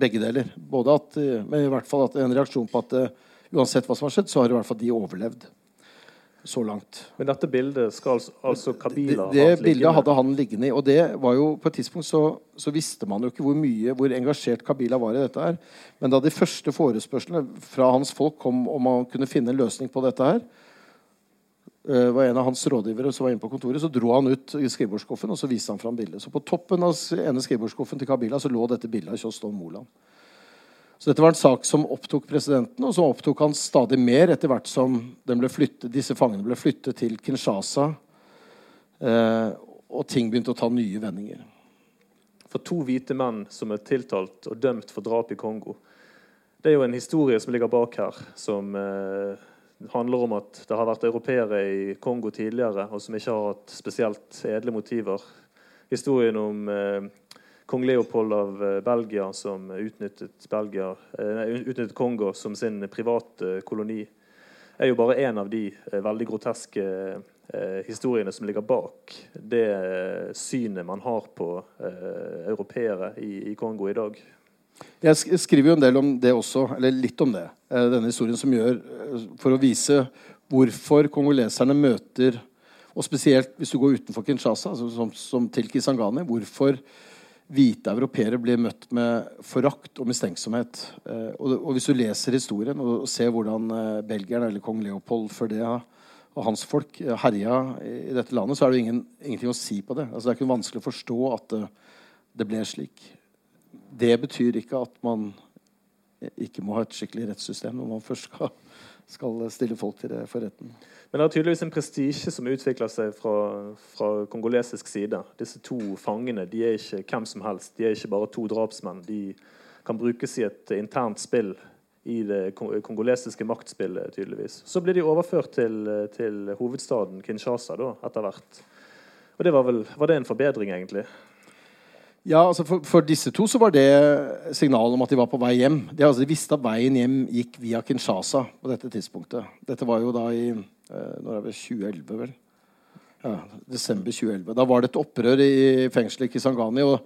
begge deler. Både at, eh, men i hvert fall at en reaksjon på at uansett hva som har skjedd, så har i hvert fall de overlevd. Så langt. Men dette bildet skal altså Kabila Det, det bildet hadde han liggende i. Og det var jo på et tidspunkt så, så, visste man jo ikke hvor mye, hvor engasjert Kabila var i dette her. Men da de første forespørslene fra hans folk kom om man kunne finne en løsning på dette her, uh, var en av hans rådgivere som var inne på kontoret, så dro han ut i skrivebordsskuffen og så viste han fram bildet. Så på toppen av ene skrivebordsskuffen til Kabila så lå dette bildet av Kjostov Moland. Så dette var en sak som opptok presidenten, og som opptok han stadig mer etter hvert som flyttet, disse fangene ble flyttet til Kinshasa, uh, og ting begynte å ta nye vendinger. For to hvite menn som er tiltalt og dømt for drap i Kongo. Det er jo en historie som ligger bak her, som uh, handler om at det har vært europeere i Kongo tidligere og som ikke har hatt spesielt edle motiver. Historien om eh, kong Leopold av eh, Belgia som utnyttet, Belgia, eh, utnyttet, Kongo som sin private eh, koloni, er jo bare én av de eh, veldig groteske eh, historiene som ligger bak det synet man har på europeere i, i Kongo i dag. Jeg skriver jo en del om det også, eller litt om det. Eh, denne historien som gjør eh, For å vise hvorfor kongoleserne møter Og spesielt hvis du går utenfor Kinshasa, altså som, som, til Kisangani. Hvorfor hvite europeere blir møtt med forakt og mistenksomhet. Eh, og, og, hvis du leser historien og, og ser hvordan belgierne eller kong Leopold før det og hans folk herja i, dette landet, så er det ingen, ingenting å si på det. Altså, det er ikke vanskelig å forstå at det, det ble slik. Det betyr ikke at man ikke må ha et skikkelig rettssystem når man først skal, skal stille folk til det for retten. Men det er tydeligvis en prestisje som utvikler seg fra, fra, kongolesisk side. Disse to fangene de er ikke hvem som helst. De er ikke bare to drapsmenn. De kan brukes i et internt spill i det kongolesiske maktspillet, tydeligvis. Så blir de overført til, til hovedstaden Kinshasa da, etter hvert. Og det var, vel, var det en forbedring, egentlig? Ja, altså for, for, disse to så var det signalet om at de var på vei hjem. De, altså, de, visste at veien hjem gikk via Kinshasa på dette tidspunktet. Dette var jo da i eh, når er det 2011, vel? Ja, desember 2011. Da var det et opprør i fengselet i Kisangani. og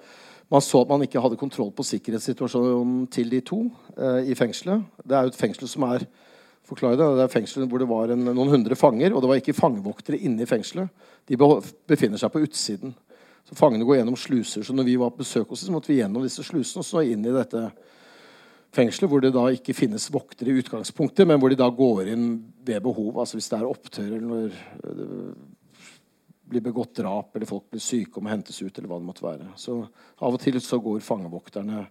Man så at man ikke hadde kontroll på sikkerhetssituasjonen til de to eh, i fengselet. Det er jo et fengsel som er forklare det, det er fengselet hvor det var en, noen hundre fanger, og det var ikke fangevoktere inne i fengselet. De befinner seg på utsiden. Så Fangene går gjennom sluser. Så når vi var på besøk hos dem, måtte vi gjennom disse slusene og så inn i dette fengselet, hvor det da ikke finnes voktere i utgangspunktet, men hvor de da går inn ved behov. Altså hvis det er opptør eller når det blir begått drap eller folk blir syke og må hentes ut. eller hva det måtte være. Så av og til så går fangevokterne,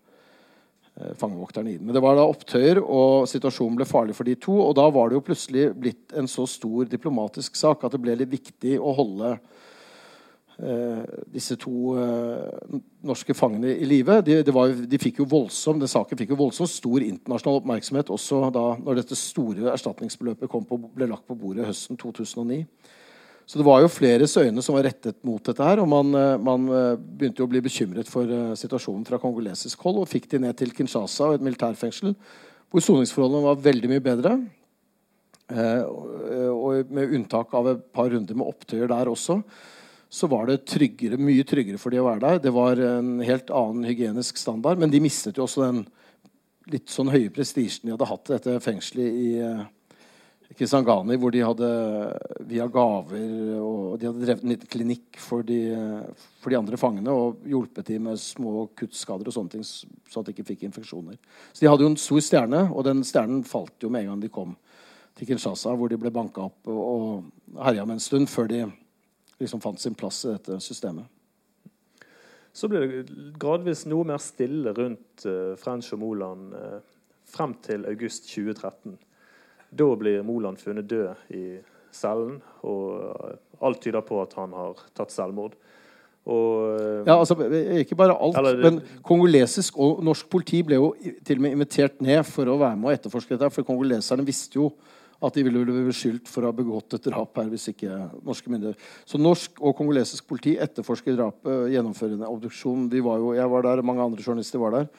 eh, fangevokterne inn. Men det var da opptøyer, og situasjonen ble farlig for de to. Og da var det jo plutselig blitt en så stor diplomatisk sak at det ble litt viktig å holde Eh, disse to eh, norske fangene i live. De, de, fikk jo voldsom, den saken fikk jo voldsomt stor internasjonal oppmerksomhet også da når dette store erstatningsbeløpet på, ble lagt på bordet høsten 2009. Så det var jo fleres øyne som var rettet mot dette her. Og man, eh, man begynte jo å bli bekymret for situasjonen fra kongolesisk hold og fikk de ned til Kinshasa og et militærfengsel hvor soningsforholdene var veldig mye bedre. og med unntak av et par runder med opptøyer der også så var det tryggere, mye tryggere for de å være der. Det var en helt annen hygienisk standard. Men de mistet jo også den litt sånn høye prestisjen de hadde hatt i dette fengselet i uh, Kisangani, hvor de hadde via gaver og de hadde drevet en liten klinikk for de, for de andre fangene og hjulpet dem med små kuttskader og sånne ting, så at de ikke fikk infeksjoner. Så de hadde jo en stor stjerne, og den stjernen falt jo med en gang de kom til Kinshasa, hvor de ble banka opp og, og herja med en stund før de liksom fant sin plass i dette systemet. Så ble det gradvis noe mer stille rundt uh, French og Moland uh, frem til august 2013. Da blir Moland funnet død i cellen, og uh, alt tyder på at han har tatt selvmord. Og, ja, altså, Ikke bare alt, eller, men kongolesisk og norsk politi ble jo til og med invitert ned for å være med og etterforske dette. For kongoleserne visste jo at de ville bli beskyldt for å ha begått et drap her hvis ikke norske myndigheter. Så norsk og kongolesisk politi etterforsker drapet, gjennomfører en obduksjon. Var jo, jeg var der, mange andre journalister var der.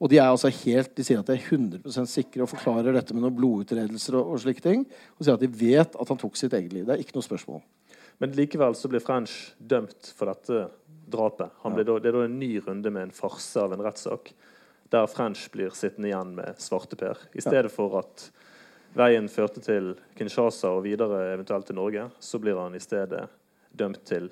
Og de er altså helt, de sier at de er 100% sikre og forklarer dette med noen blodutredelser og, og, slike ting. Og sier at de vet at han tok sitt eget liv. Det er ikke noe spørsmål. Men likevel så blir French dømt for dette drapet. Ja. Da, det er da en ny runde med en farse av en rettssak der French blir sittende igjen med svarteper. I stedet ja. for at veien førte til Kinshasa og videre eventuelt til Norge, så blir han i stedet dømt til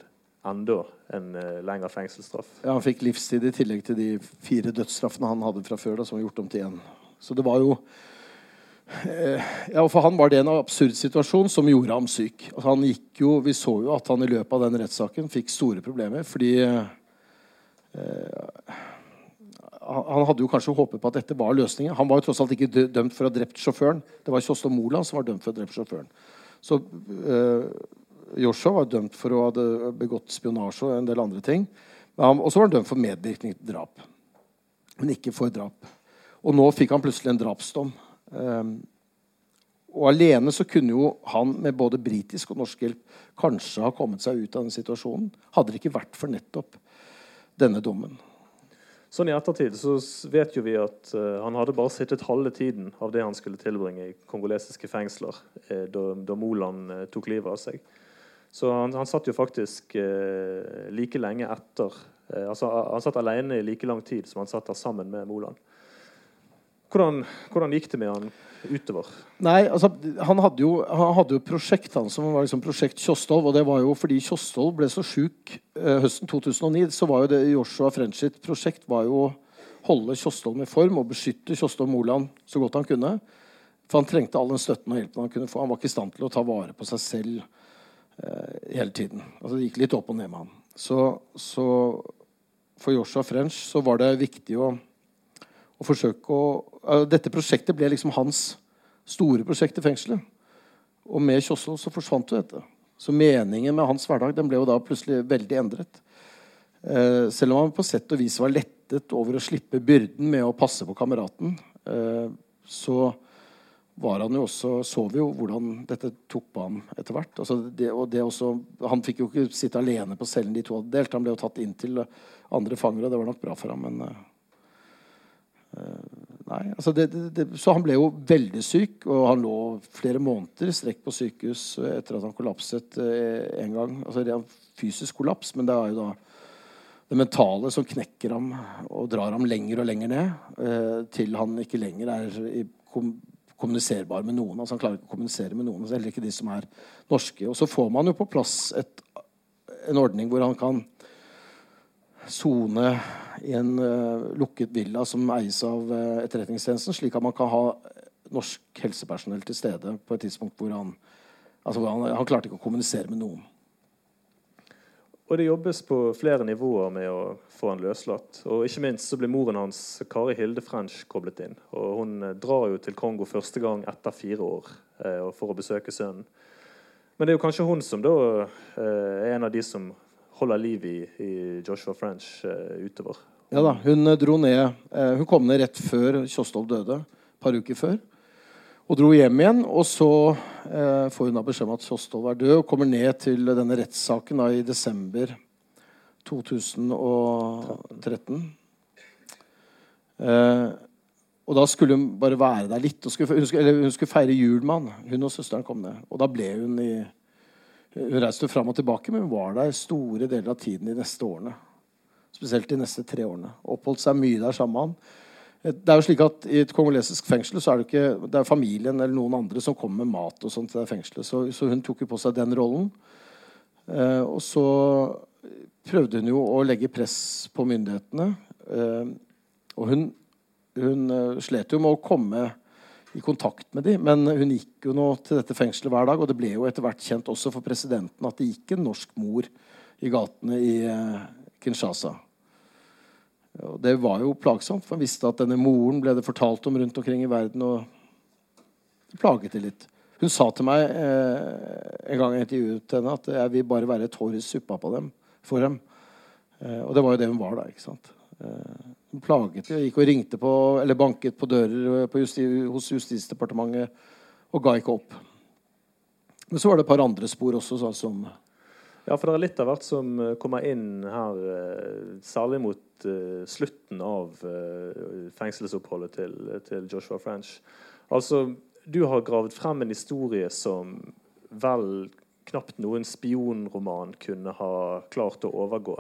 enda en uh, lengre fengselsstraff. Ja, Han fikk livstid i tillegg til de fire dødsstraffene han hadde fra før. Da, som var gjort om til én. Så det var jo ja, og For han var det en absurd situasjon som gjorde ham syk. Altså, han gikk jo, Vi så jo at han i løpet av den rettssaken fikk store problemer fordi eh, han hadde jo kanskje håpet på at dette var løsningen. Han var jo tross alt ikke dømt for å ha drept sjåføren. Det var Kjostov Moland som var dømt for å ha drept sjåføren. Så uh, Joshua var dømt for å ha begått spionasje og en del andre ting. Og så var han dømt for medvirkning til drap, men ikke for drap. Og nå fikk han plutselig en drapsdom. Um, og alene så kunne jo han med både britisk og norsk hjelp kanskje ha kommet seg ut av den situasjonen. Hadde det ikke vært for nettopp denne dommen. Sånn I ettertid så vet jo vi at uh, han hadde bare sittet halve tiden av det han skulle tilbringe i kongolesiske fengsler eh, da, da, Moland eh, tok livet av seg. Så han, han satt jo faktisk eh, like lenge etter eh, altså Han satt alene i like lang tid som han satt der sammen med Moland. Hvordan, hvordan gikk det med han utover? Nei, altså, han hadde jo, han hadde jo prosjekt han, som var liksom prosjekt Kjostolv. Og det var jo fordi Kjostolv ble så sjuk eh, høsten 2009. Så var jo det Joshua French sitt prosjekt var jo å holde Kjostolv i form og beskytte Kjostolv Moland så godt han kunne. For han trengte all den støtten og hjelpen han kunne få. Han var ikke i stand til å ta vare på seg selv eh, hele tiden. Altså, det gikk litt opp og ned med han. Så, så for Joshua French så var det viktig å, å forsøke å uh, Dette prosjektet ble liksom hans store prosjekt i fengselet. Og med Kjoslo så forsvant jo dette. Så meningen med hans hverdag den ble jo da plutselig veldig endret. Uh, selv om han på sett og vis var lettet over å slippe byrden med å passe på kameraten, uh, så var han jo også, så vi jo hvordan dette tok på ham etter hvert. Altså det, og det også, han fikk jo ikke sitte alene på cellen de to hadde delt. Han ble jo tatt inn til andre fanger, og det var nok bra for ham. Men uh, nei, altså det, det, Så han ble jo veldig syk, og han lå flere måneder strekk på sykehus etter at han kollapset eh, en gang. Altså det er fysisk kollaps, men det er jo da det mentale som knekker ham og drar ham lenger og lenger ned, eh, til han ikke lenger er kom kommuniserbar med noen. altså Han klarer ikke å kommunisere med noen, heller ikke de som er norske. Og så får man jo på plass et, en ordning hvor han kan sone i en uh, lukket villa som eies av uh, Etterretningstjenesten, slik at man kan ha norsk helsepersonell til stede på et tidspunkt hvor han altså hvor han, han klarte ikke å kommunisere med noen. Og det jobbes på flere nivåer med å få han løslatt. Og ikke minst så blir moren hans, Kari Hilde French, koblet inn. Og hun eh, drar jo til Kongo første gang etter fire år eh, for å besøke sønnen. Men det er jo kanskje hun som da eh, er en av de som holder liv i, i Joshua French eh, utover. Ja da, hun eh, dro ned eh, Hun kom ned rett før Kjostolv døde. Et par uker før og dro hjem igjen. Og så eh, får hun da beskjed om at Kjostolv er død, og kommer ned til denne rettssaken i desember 2013. Eh, og da skulle hun bare være der litt. Skulle, hun, skulle, hun, skulle, feire jul med han. Hun og søsteren kom ned. Og da ble hun i Hun reiste fram og tilbake, men hun var der store deler av tiden de neste årene. Spesielt de neste tre årene. Oppholdt seg mye der sammen med han. Det er jo slik at I et kongolesisk fengsel så er det ikke det er familien eller noen andre som kommer med mat. og sånt til det fengselet, Så, så hun tok jo på seg den rollen. Eh, og så prøvde hun jo å legge press på myndighetene. Eh, og hun, hun uh, slet jo med å komme i kontakt med dem, men hun gikk jo nå til dette fengselet hver dag. Og det ble jo etter hvert kjent også for presidenten at det gikk en norsk mor i gatene i uh, Kinshasa. Og det var jo plagsomt, for han visste at denne moren ble det fortalt om rundt omkring i verden. og det plaget det litt. Hun sa til meg eh, en gang jeg intervjuet henne, at jeg vil bare være et hår i suppa på dem, for dem. Eh, og det var jo det hun var da. ikke sant? Eh, plaget og Gikk og ringte på, eller banket på dører på justi, hos Justisdepartementet og ga ikke opp. Men så var det et par andre spor også, sånn som ja, for det er litt av hvert som eh, kommer inn her, eh, særlig mot uh, slutten av uh, fengselsoppholdet til, til, Joshua French. Altså, du har gravd frem en historie som vel knapt noen spionroman kunne ha klart å overgå.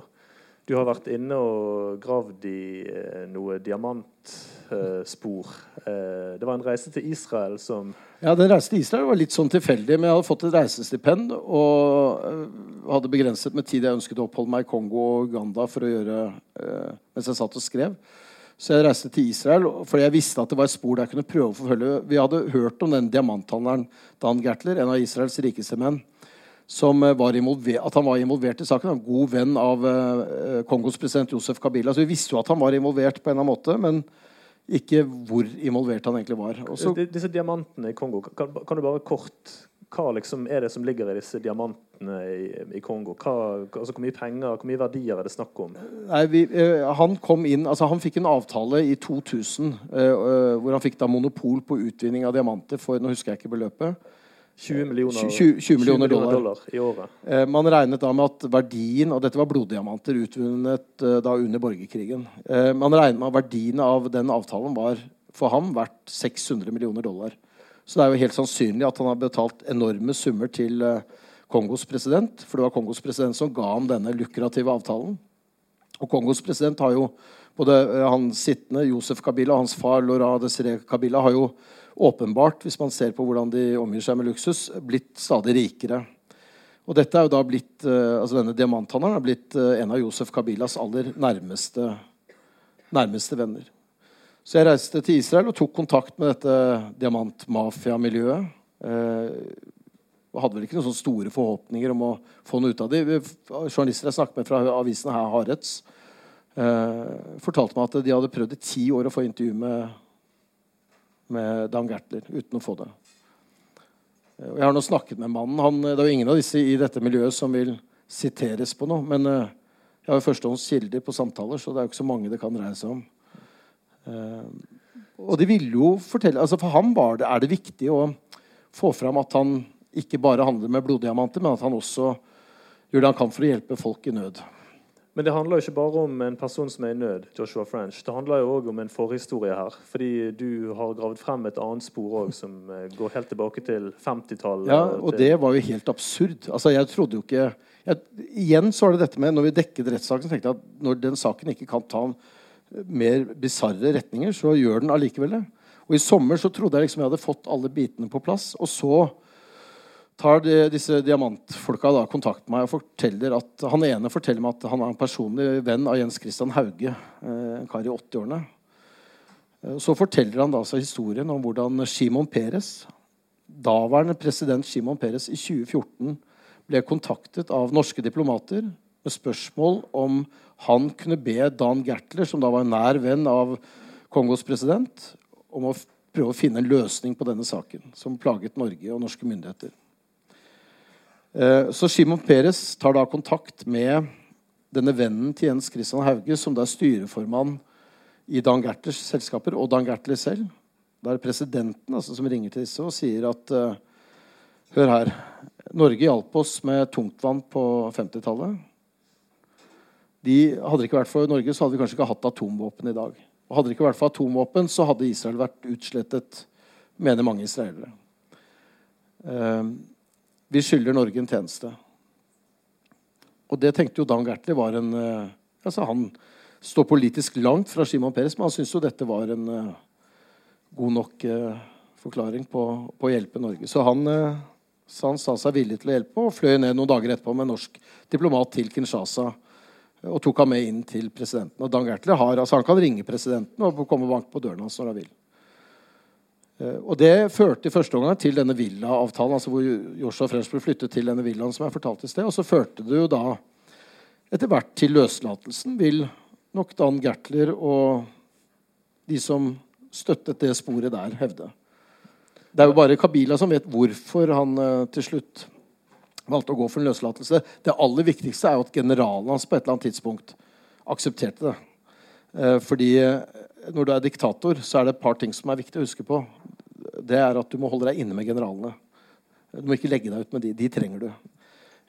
Du har vært inne og gravd i eh, noe diamantspor. Eh, det var en reise til Israel som Ja, den reisen til Israel var litt sånn tilfeldig. Men jeg hadde fått et reisestipend og eh, hadde begrenset med tid jeg ønsket å oppholde meg i Kongo og Uganda for å gjøre eh, mens jeg satt og skrev. Så jeg reiste til Israel fordi jeg visste at det var et spor der jeg kunne prøve å forfølge. Vi hadde hørt om den diamanthandleren Dan Gertler, en av Israels rikeste menn som var involver, at han var involvert i saken. En god venn av uh, Kongos president Josef Kabila. Så vi visste jo at han var involvert på en eller annen måte, men ikke hvor involvert han egentlig var. Også, disse diamantene i Kongo, kan, kan, du bare kort Hva liksom er det som ligger i disse diamantene i, i Kongo? Hva, altså, hvor mye penger, hvor mye verdier er det snakk om? Nei, vi, uh, han kom inn, altså han fikk en avtale i 2000 uh, hvor han fikk da monopol på utvinning av diamanter for Nå husker jeg ikke beløpet 20 millioner, 20, 20 millioner dollar. dollar. i året. Eh, man regnet da med at verdien Og dette var bloddiamanter utvunnet eh, da under borgerkrigen. Eh, man regnet med at verdien av den avtalen var for ham verdt 600 millioner dollar. Så det er jo helt sannsynlig at han har betalt enorme summer til eh, Kongos president. For det var Kongos president som ga ham denne lukrative avtalen. Og Kongos president har jo både han sittende, Josef Kabila, og hans far Laura Desiree Kabila har jo åpenbart, hvis man ser på hvordan de omgir seg med luksus, blitt stadig rikere. Og dette er jo da blitt, altså Denne diamanthandleren er blitt en av Josef Kabilas aller nærmeste, nærmeste venner. Så jeg reiste til Israel og tok kontakt med dette diamantmafiamiljøet. Eh, hadde vel ikke noen sånne store forhåpninger om å få noe ut av det. Journalister jeg snakket med fra avisen her, Haretz, eh, fortalte meg at de hadde prøvd i ti år å få intervju med, med Dan Gertler uten å få det. Jeg har nå snakket med mannen. Han, det er jo ingen av disse i dette miljøet som vil siteres på noe. Men eh, jeg har jo førstehånds kilder på samtaler, så det er jo ikke så mange det kan dreie seg om. Eh, og de ville jo fortelle altså For ham det, er det viktig å få fram at han ikke bare handler med bloddiamanter, men at han også gjør det han kan for å hjelpe folk i nød. Men det handler jo ikke bare om en person som er i nød. Joshua French. Det handler jo òg om en forhistorie her. Fordi du har gravd frem et annet spor òg, som eh, går helt tilbake til 50-tallet. Ja, og til... det var jo helt absurd. Altså, jeg trodde jo ikke jeg, Igjen så var det dette med Når vi dekket rettssaken, tenkte jeg at når den saken ikke kan ta mer bisarre retninger, så gjør den allikevel det. Og I sommer så trodde jeg liksom jeg hadde fått alle bitene på plass. Og så tar de, disse diamantfolka da kontakt med meg og forteller at han ene forteller meg at han er en personlig venn av Jens Christian Hauge, eh, en kar i 80-årene. Eh, så forteller han da altså historien om hvordan Shimon Peres, daværende president Shimon Peres, i 2014 ble kontaktet av norske diplomater med spørsmål om han kunne be Dan Gertler, som da var en nær venn av Kongos president, om å prøve å finne en løsning på denne saken, som plaget Norge og norske myndigheter. Eh, så Shimon Peres tar da kontakt med denne vennen til Jens Christian Hauge, som da er styreformann i Dan Gertlers selskaper, og Dan Gertler selv. Da er det presidenten altså, som ringer til disse og sier at uh, Hør her. Norge hjalp oss med tungtvann på 50-tallet. De, hadde det ikke vært for Norge, så hadde vi kanskje ikke hatt atomvåpen i dag. Og Hadde det ikke vært for atomvåpen, så hadde Israel vært utslettet, mener mange israelere. Eh, vi skylder Norge en tjeneste. Og det tenkte jo Dan Gertli var en eh, altså Han står politisk langt fra Shimon Peres, men han syntes jo dette var en uh, god nok uh, forklaring på, på, å hjelpe Norge. Så han, uh, så han sa seg villig til å hjelpe og fløy ned noen dager etterpå med en norsk diplomat til Kinshasa og tok ham med inn til presidenten. Og Dan Gertler har, altså Han kan ringe presidenten og komme og banke på døren hans når han vil. Eh, og Det førte i første omgang til denne villaavtalen, altså hvor Joshua French ble flyttet til denne villaen. som jeg fortalte i sted, Og så førte det jo da etter hvert til løslatelsen, vil nok Dan Gertler og de som støttet det sporet der, hevde. Det er jo bare Kabila som vet hvorfor han uh, til slutt valgte å gå for en løslatelse. Det aller viktigste er jo at generalen hans på et eller annet tidspunkt aksepterte det. Eh, fordi eh, når du er diktator, så er det et par ting som er viktig å huske på. Det er at du må holde deg inne med generalene. Du må ikke legge deg ut med de. De trenger du.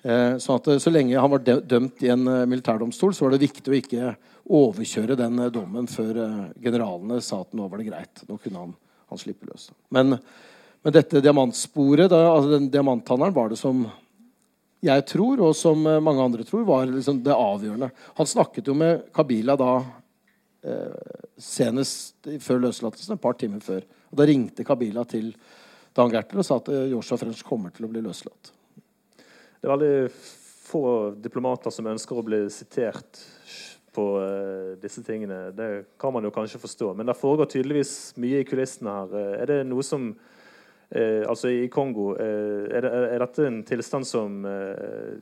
Eh, sånn at Så lenge han var dømt i en militærdomstol, så var det viktig å ikke overkjøre den dommen før generalene sa at nå var det greit. Nå kunne han, han slippe løs. Men, men dette diamantsporet, da, altså den diamanthandelen, var det som jeg tror, og som mange andre tror, var liksom det avgjørende. Han snakket jo med Kabila da senest før løslatelsen, et par timer før. Og Da ringte Kabila til Dan Gertler og sa at eh, Joshua French kommer til å bli løslatt. Det er veldig få diplomater som ønsker å bli sitert på uh, disse tingene. Det kan man jo kanskje forstå. Men det foregår tydeligvis mye i kulissene her. Er det noe som Eh, altså I Kongo eh, er, det, er, dette en tilstand som eh,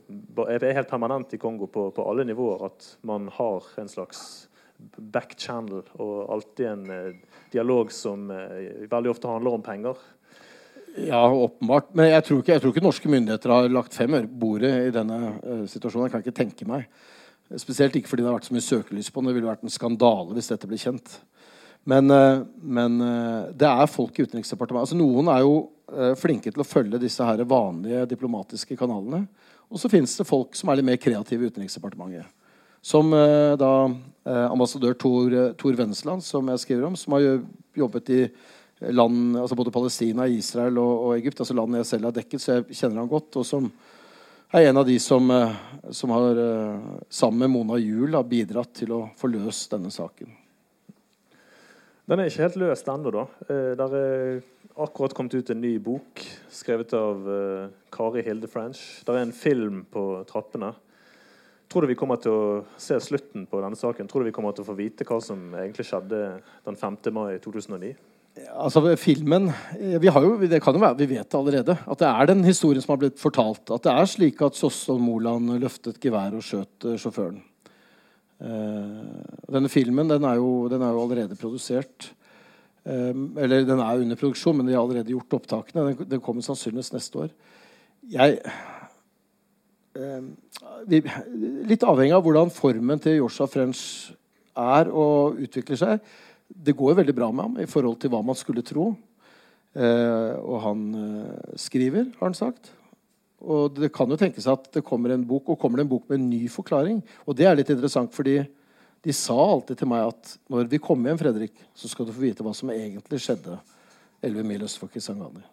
er helt permanent i Kongo på, på, alle nivåer? At man har en slags back channel og alltid en eh, dialog som eh, veldig ofte handler om penger? Ja, åpenbart. Men jeg tror, ikke, jeg tror ikke norske myndigheter har lagt fem øre på bordet i denne uh, situasjonen. Jeg kan ikke tenke meg. Spesielt ikke fordi det har vært så mye søkelys på den. Det ville vært en skandale hvis dette ble kjent. Men, uh, men, uh, det er folk i Utenriksdepartementet. Altså, noen er jo flinke til å følge disse her vanlige diplomatiske kanalene. Og så finnes det folk som er litt mer kreative i Utenriksdepartementet. Som da ambassadør Tor, Tor Vennesland, som jeg skriver om, som har jobbet i land, altså både Palestina, Israel og, og Egypt, altså land jeg selv har dekket, så jeg kjenner han godt. Og som er en av de som, eh, som har, eh, sammen med Mona Juel, har bidratt til å få løst denne saken. Den er ikke helt løst ennå, da. Det er akkurat kommet ut en ny bok skrevet av Kari Hilde French. Det er en film på trappene. Tror du vi kommer til å se slutten på denne saken? Tror du vi kommer til å få vite hva som egentlig skjedde den 5. mai 2009? Altså, filmen vi, jo, det kan jo være, vi vet allerede at det er den historien som har blitt fortalt. At det er slik at Kjosvold Moland løftet gevær og skjøt uh, sjåføren. Uh, denne filmen den er, jo, den er jo allerede produsert. Um, eller den er under produksjon, men de har allerede gjort opptakene. Den, den kommer sannsynligvis neste år. Jeg Litt avhengig av hvordan formen til Joshua French er og utvikler seg det går veldig bra med ham i forhold til hva man skulle tro. Eh, og han eh, skriver, har han sagt. Og det kan jo tenkes at det kommer en bok, og kommer det en bok med en ny forklaring. Og det er litt interessant, fordi de sa alltid til meg at når vi kommer hjem, Fredrik, så skal du få vite hva som egentlig skjedde 11 mil øst for Kisangani.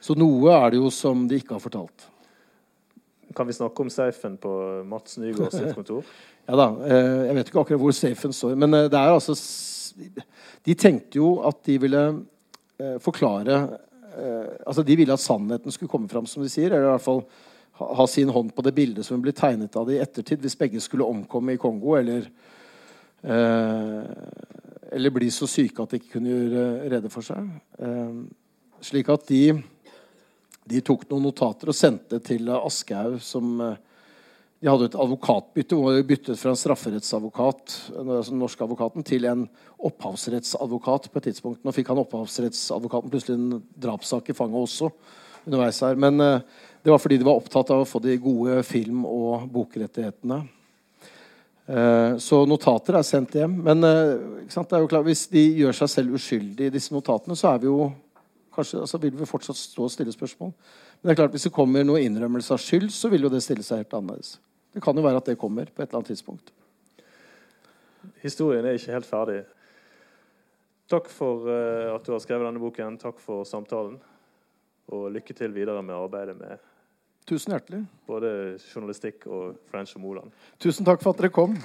Så noe er det jo som de ikke har fortalt. Kan vi snakke om safen på Mats Nygaard sitt kontor? ja da. Eh, jeg vet ikke akkurat hvor safen står, men det er altså de tenkte jo at de ville eh, forklare eh, altså De ville at sannheten skulle komme fram, som de sier. Eller i hvert fall ha, sin hånd på det bildet som ble tegnet av det i ettertid, hvis begge skulle omkomme i Kongo eller eh, eller bli så syke at de ikke kunne gjøre rede for seg. Eh, slik at de, de tok noen notater og sendte til Aschehoug, som eh, de hadde et advokatbytte Hun de byttet fra en strafferettsadvokat den norske advokaten, til en opphavsrettsadvokat på et tidspunkt. Nå fikk han opphavsrettsadvokaten plutselig en drapssak i fanget også. underveis her. Men uh, det var fordi de var opptatt av å få de gode film- og bokrettighetene. Så notater er sendt hjem. Men uh, klart, hvis de gjør seg selv uskyldige i disse notatene, så er vi jo kanskje, altså vil vi fortsatt stå og stille spørsmål. Men det er klart, hvis det kommer noe innrømmelse av skyld, så vil jo det stille seg helt annerledes. Det kan jo være at det kommer på et eller annet tidspunkt. Historien er ikke helt ferdig. Takk for uh, at du har skrevet denne boken. Takk for samtalen. Og lykke til videre med arbeidet med Tusen hjertelig. både journalistikk og French og Moland. Tusen takk for at dere kom.